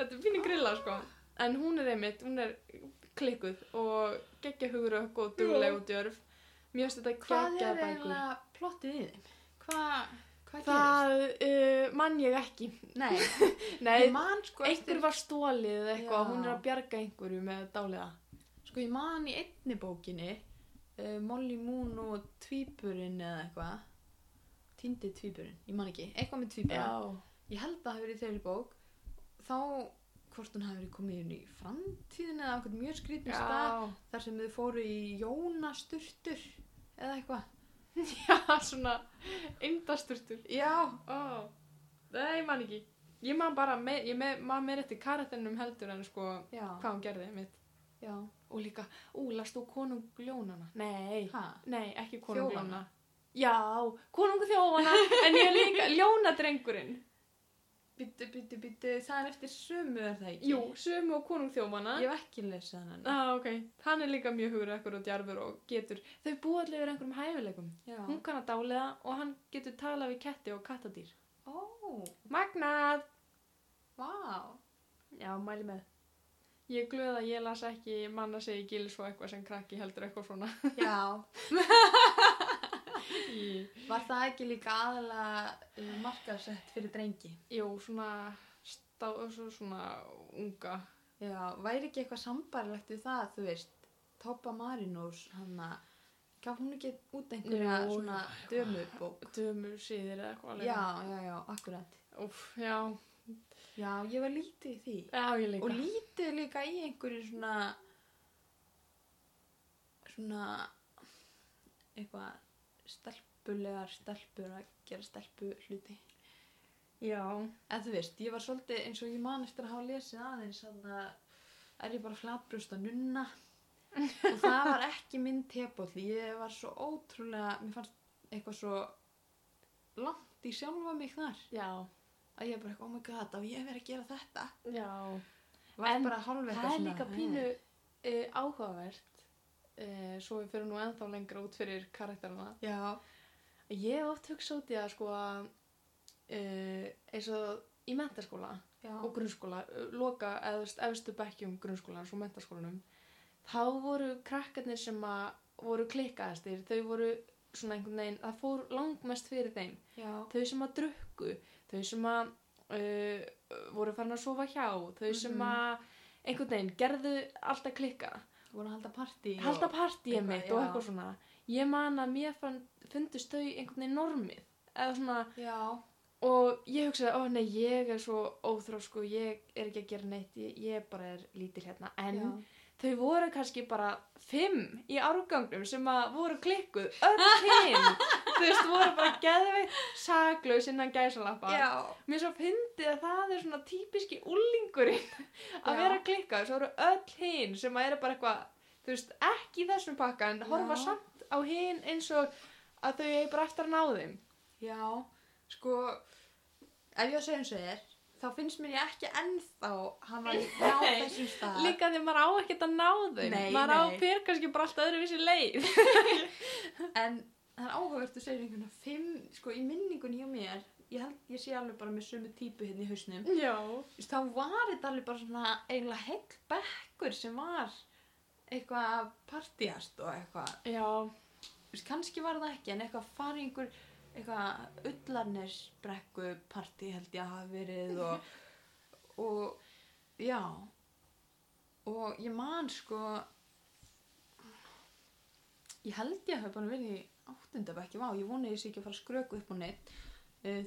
þetta er fínu grilla sko. En hún er einmitt, hún er klikkuð og geggja hugurökk og dugleg og djörf mér finnst þetta Hvað geggja er bækur eiginlega plottið í þeim? Hvað, hvað það uh, mann ég ekki gerist? Nei, [LAUGHS] nei, ég man sko einhver var stólið eða eitthvað, Já. hún er að bjarga einhverju með dáliða. Sko ég man í einni bókinni uh, Molly Moon og tvíburinn eða eitthvað Týndi tvíburinn, ég man ekki Eitthvað með tvíburinn Ég held að það hafi verið í þeirri bók Þá hvort hún hafi komið inn í framtíðin eða einhvern mjög skrýtnum stað þar sem þau fóru í jónasturtur eða eitthvað [LAUGHS] já, svona eindasturtur. Já, Ó, nei, man ekki. Ég man bara, me, ég me, man meir eftir karakternum heldur en sko já, hvað hún gerði mitt. já Og líka, ú, last þú konung ljónana? Nei, Ha? nei, ekki konung Þjófana? ljónana. Já, konung þjófana, en ég líka [LAUGHS] ljónadrengurinn. Byttu, byttu, byttu, það er eftir sömu er það ekki? Jú, sömu og konung þjófana. Ég hef ekki lesið hann Ah, ok. Hann er líka mjög hugur ekkur og djarfur og getur, þau búa allir yfir einhverjum hæfileikum. Já. Hún kann að dáliða og hann getur talað við ketti og kattadýr. Ó, Magnað! vá. Já, mæli með. Ég er glöð að ég las ekki manna segi gils og eitthvað sem krakki heldur eitthvað svona. Já. [LAUGHS] Var það ekki líka aðalega uh, markaðsett fyrir drengi? jú, svona, stá, svo, svona unga. Já, væri ekki eitthvað sambarlegt við það, þú veist, Toppa Marinós, hann að, gaf hún ekki út einhverja Jú, svona dömubók? Dömur síðir eða eitthvað. alveg. Já, já, já, akkurat. Úf, já. Já, ég var lítið í því. Já, ég líka. Og lítið líka í einhverju svona, svona, eitthvað stelpulegar stelpur að gera stelpu hluti. Já. En þú veist, ég var svolítið eins og ég man eftir að hafa lesið aðeins þannig að er ég bara flatbrust að nunna og það var ekki minn tepolli, ég var svo ótrúlega, mér fannst eitthvað svo langt í sjálfa mig þar Já. að ég bara, oh my god, á ég verið að gera þetta Já. var En Það er líka pínu uh, áhugavert uh, svo við fyrir nú ennþá lengra út fyrir karakterina. Já, Ég hef oft hugsað út í að sko að uh, eins og í mentaskóla já, og grunnskóla, uh, loka veist, efstu bekkjum grunnskólans og mentaskólanum þá voru krakkarnir sem að voru klikkaðastir, þau voru svona einhvern veginn, það fór langmest fyrir þeim. Já, þau sem að drukku þau sem að uh, voru farin að sofa hjá þau sem Mhm. að einhvern veginn gerðu alltaf klikka voru að halda partí halda partíið eitthvað, mitt og eitthvað svona. Ég man að mér fann, fundust þau einhvern veginn normið eða svona Já, og ég hugsaði, ó nei, ég er svo óþrósku, ég er ekki að gera neitt ég, ég bara er lítil hérna. En já, þau voru kannski bara fimm í árgangnum sem að voru klikkuð öll hinn [LAUGHS] þú veist, voru bara geðveitt saglaus innan gæsalappa. Mér svo fyndið að það er svona típiski úlingurinn að vera klikkað. Svo eru öll hinn sem að eru bara eitthvað þú veist, ekki í þessum pakka en horfa Já. samt á hinn eins og að þau er bara eftir að ná þeim. Já, sko, ef ég á eins og þér, þá finnst mér ég ekki ennþá hafa [LAUGHS] ná Nei, þessum stað. líka því maður á ekkert að ná þeim. Nei, maður á nei. fyrir kannski bara allt öðruvísi leið. [LAUGHS] [LAUGHS] En það er áhugavert að segja einhvern veginn fimm, sko, í minningunni hjá mér ég held, ég sé alveg bara með sömu típu hérna í hausnum. Þá var þetta alveg bara svona eiginlega heill bekkur sem var eitthvað partíast og eitthvað. Já. Kannski var það ekki en eitthvað fari einhver eitthvað ullarnesbrekku partí held ég að hafa verið og, [LAUGHS] og já. Og ég man sko ég held ég hafi bara verið í áttundabekki, vá, ég vona ég sé ekki að fara að skröku upp á neitt uh,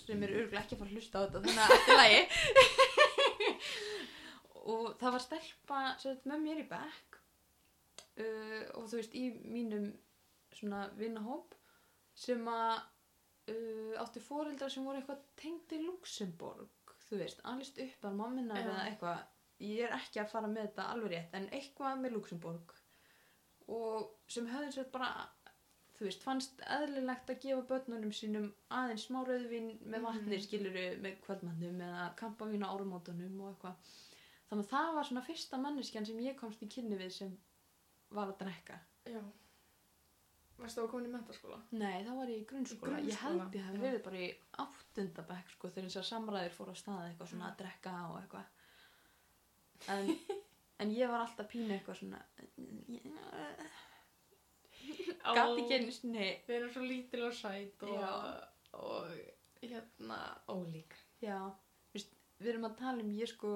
sem er örgulega ekki að fara að hlusta á þetta þannig að þetta er lægi og það var stelpa sagt, með mér í bekk uh, og þú veist í mínum svona vinnahóp sem að uh, átti fóreldrar sem voru eitthvað tengd í Luxemburg þú veist, alveg upp að mamminar eða eitthvað. Ég er ekki að fara með þetta alveg rétt en eitthvað með Luxemburg og sem höfðu sér bara þú veist, fannst eðlilegt að gefa börnunum sínum aðeins smá rauðvin með vatni Mhm. skiluru með kvöldmannum eða kampavín á árumótunum og eitthvað þannig að það var svona fyrsta manneskjan sem ég komst í kynni við sem var að drekka Já. Varstu að koma í mentaskóla? Nei, þá var í grunnskóla. Í Ég held grunnskóla, ég hef já. verið bara í áttundabæk sko þegar þessar samræðir fóru á stað eitthvað svona að drekka og eitthvað. En, [LAUGHS] en ég var alltaf pínu eitthvað svona gati ekki einu sinni Við erum svo lítil og sæt og, Já. og hérna ólík. Já, veist, við erum að tala um ég sko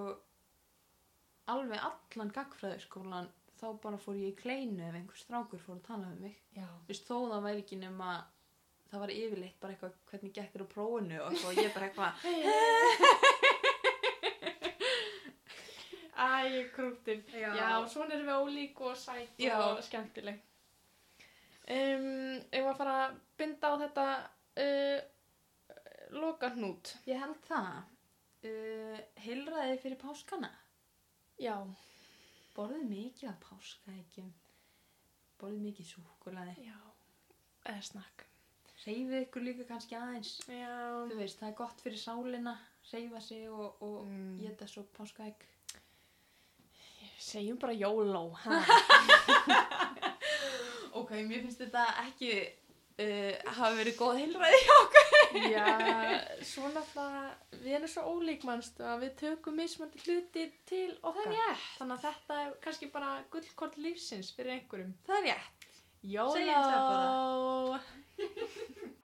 alveg allan gagfræðiskólan þá bara fór ég í kleinu ef einhver strákur fór að tala um mig. Já. Veist, þó það væri ekki nema það var yfirleitt bara eitthvað hvernig gekk þér á og eitthvað, og ég bara eitthvað [LAUGHS] Æ, krúttir. Já. Já, svona erum við ólík og sæt Já. og skemmtileg. Um, ef að fara að binda á þetta uh, loka hnút. Ég held það. Uh, Heilræði fyrir páskana. Já. Borðið mikið af páskaækjum. Borðið mikið súkulaði. Já. Eða snakk. Reyfið ykkur líka kannski aðeins. Já. Þú veist, það er gott fyrir sálina. Reyfa sig og, og Mm. geta svo páskaæk. Segjum bara ha? [LAUGHS] Ok, mér finnst þetta ekki uh, hafa verið góð heilræði hjá okkur. Já, svo náttúrulega, við erum svo ólík mannstu að við tökum mismandi hluti til okkar. Það. Þannig að þetta er kannski bara gullkort lífsins fyrir einhverjum. Það er rétt. Það bara. [LAUGHS]